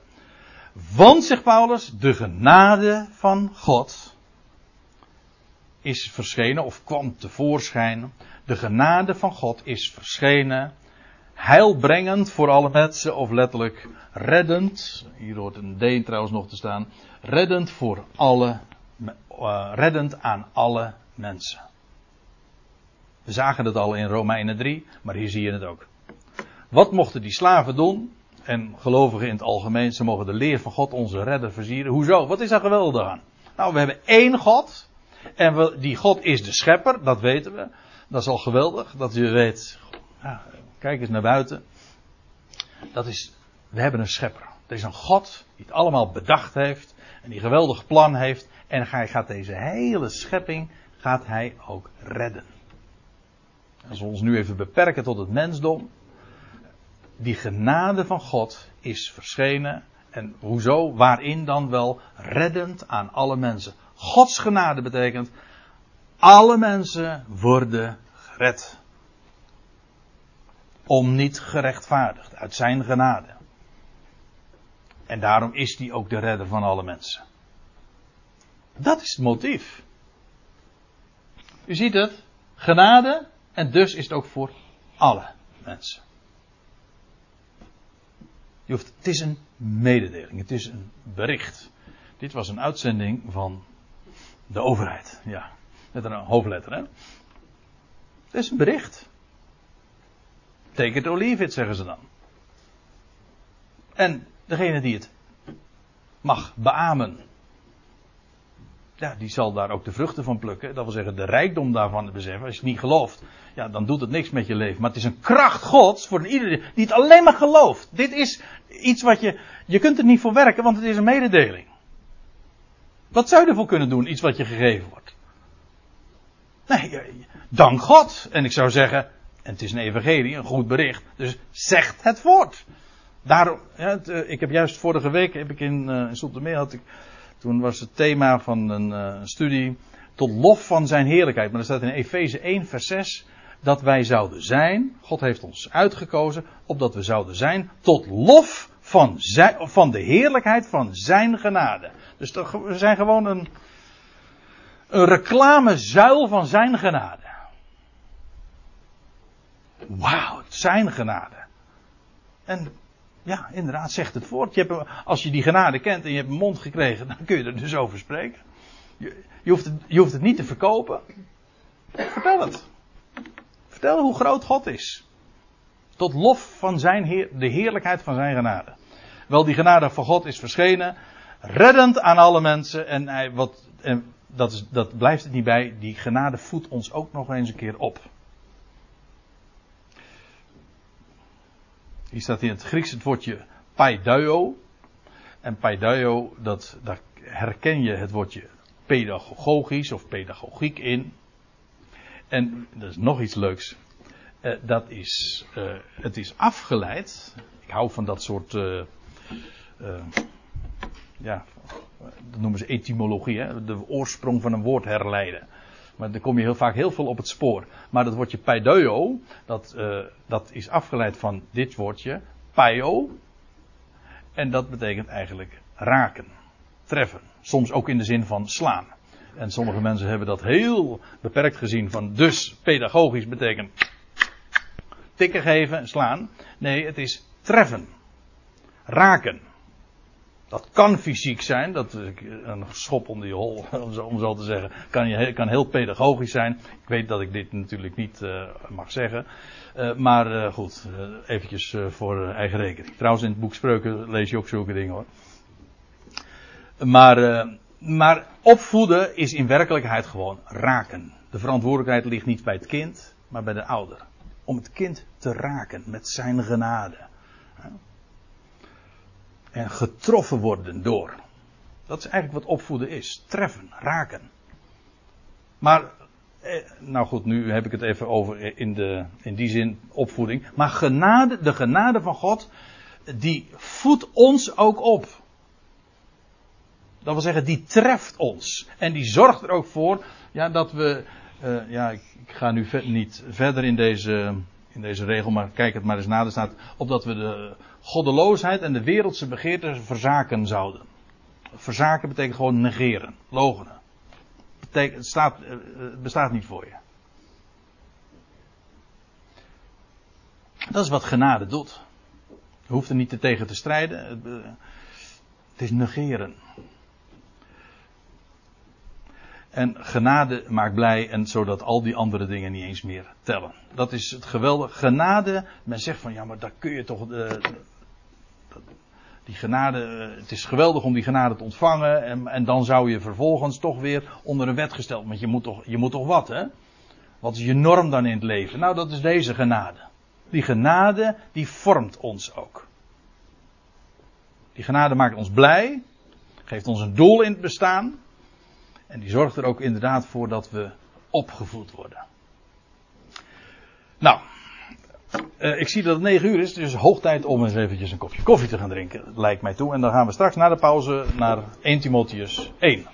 Want, zegt Paulus, de genade van God is verschenen, of kwam tevoorschijn. De genade van God is verschenen heilbrengend voor alle mensen, of letterlijk reddend. Hier hoort een D trouwens nog te staan. Reddend voor alle, uh, reddend aan alle mensen. We zagen het al in Romeinen 3, maar hier zie je het ook. Wat mochten die slaven doen? En gelovigen in het algemeen, ze mogen de leer van God onze redder versieren. Hoezo? Wat is daar geweldig aan? Nou, we hebben één God. En die God is de schepper, dat weten we. Dat is al geweldig, dat je weet. Ja, kijk eens naar buiten. Dat is, we hebben een schepper. Er is een God die het allemaal bedacht heeft. En die een geweldig plan heeft. En hij gaat deze hele schepping, gaat hij ook redden. Als we ons nu even beperken tot het mensdom. Die genade van God is verschenen. En hoezo? Waarin dan wel reddend aan alle mensen. Gods genade betekent. Alle mensen worden gered. Om niet gerechtvaardigd. Uit zijn genade. En daarom is hij ook de redder van alle mensen. Dat is het motief. U ziet het. Genade. En dus is het ook voor alle mensen. Je het is een mededeling. Het is een bericht. Dit was een uitzending van de overheid. Ja. Met een hoofdletter, hè. Het is een bericht. Take it or leave it, zeggen ze dan. En degene die het mag beamen, ja, die zal daar ook de vruchten van plukken. Dat wil zeggen, de rijkdom daarvan beseffen. Als je het niet gelooft, ja, dan doet het niks met je leven. Maar het is een kracht Gods voor iedereen die het alleen maar gelooft. Dit is iets wat je, je kunt er niet voor werken, want het is een mededeling. Wat zou je ervoor kunnen doen, iets wat je gegeven wordt? Nee, dank God. En ik zou zeggen, en het is een evangelie, een goed bericht, dus zegt het voort. Daarom, eh, ik heb juist vorige week, heb ik in, uh, in had ik toen was het thema van een, uh, studie tot lof van zijn heerlijkheid. Maar er staat in Efeze 1 vers 6 dat wij zouden zijn, God heeft ons uitgekozen, opdat we zouden zijn tot lof van, van de heerlijkheid van zijn genade. Dus we zijn gewoon een, een reclamezuil van zijn genade. Wauw, zijn genade. En ja, inderdaad, zegt het voort. Je hebt, als je die genade kent en je hebt een mond gekregen, <laughs> dan kun je er dus over spreken. Je, je, hoeft, het, je hoeft het niet te verkopen. Vertel het. Vertel hoe groot God is. Tot lof van zijn heer, de heerlijkheid van zijn genade. Wel, die genade van God is verschenen, reddend aan alle mensen. En, wat, en dat, is, dat blijft het niet bij. Die genade voedt ons ook nog eens een keer op. Hier staat in het Grieks het woordje paiduio. En paiduio, dat, daar herken je het woordje pedagogisch of pedagogiek in. En dat is nog iets leuks. Uh, dat is, uh, het is afgeleid. Ik hou van dat soort, uh, ja, dat noemen ze etymologie, hè? de oorsprong van een woord herleiden. Maar dan kom je heel vaak heel veel op het spoor. Maar dat woordje paideo, dat, uh, dat is afgeleid van dit woordje, paio. En dat betekent eigenlijk raken, treffen. Soms ook in de zin van slaan. En sommige mensen hebben dat heel beperkt gezien van dus pedagogisch betekent tikken geven, slaan. Nee, het is treffen. Raken. Dat kan fysiek zijn, dat een schop onder je hol, <laughs> om zo te zeggen, kan, je, kan heel pedagogisch zijn. Ik weet dat ik dit natuurlijk niet uh, mag zeggen. Uh, maar uh, goed, eventjes voor eigen rekening. Trouwens, in het boek Spreuken lees je ook zulke dingen hoor. Maar, maar opvoeden is in werkelijkheid gewoon raken. De verantwoordelijkheid ligt niet bij het kind, maar bij de ouder. Om het kind te raken met zijn genade en getroffen worden door. Dat is eigenlijk wat opvoeden is. Treffen, raken. Maar, eh, nou goed, nu heb ik het even over in, de, in die zin opvoeding. Maar genade, de genade van God, die voedt ons ook op. Dat wil zeggen, die treft ons. En die zorgt er ook voor ja, dat we. Uh, ja, ik, ga nu niet verder in deze, in deze regel, maar kijk het maar eens na. Er staat opdat we de goddeloosheid en de wereldse begeerte verzaken zouden. Verzaken betekent gewoon negeren, logenen. Betekent, het, staat, eh, bestaat niet voor je. Dat is wat genade doet. Je hoeft er niet tegen te strijden. Het, eh, het is negeren. En genade maakt blij en zodat al die andere dingen niet eens meer tellen. Dat is het geweldige. Genade, men zegt van ja, maar daar kun je toch. Uh, die genade, eh, het is geweldig om die genade te ontvangen. En, en dan zou je vervolgens toch weer onder een wet gesteld. Want je moet toch, je moet toch wat, hè? Wat is je norm dan in het leven? Nou, dat is deze genade. Die genade, die vormt ons ook. Die genade maakt ons blij. Geeft ons een doel in het bestaan. En die zorgt er ook inderdaad voor dat we opgevoed worden. Nou, uh, ik zie dat het 9 uur is, dus hoog tijd om eens eventjes een kopje koffie te gaan drinken, lijkt mij toe. En dan gaan we straks na de pauze naar 1 Timotheus 1.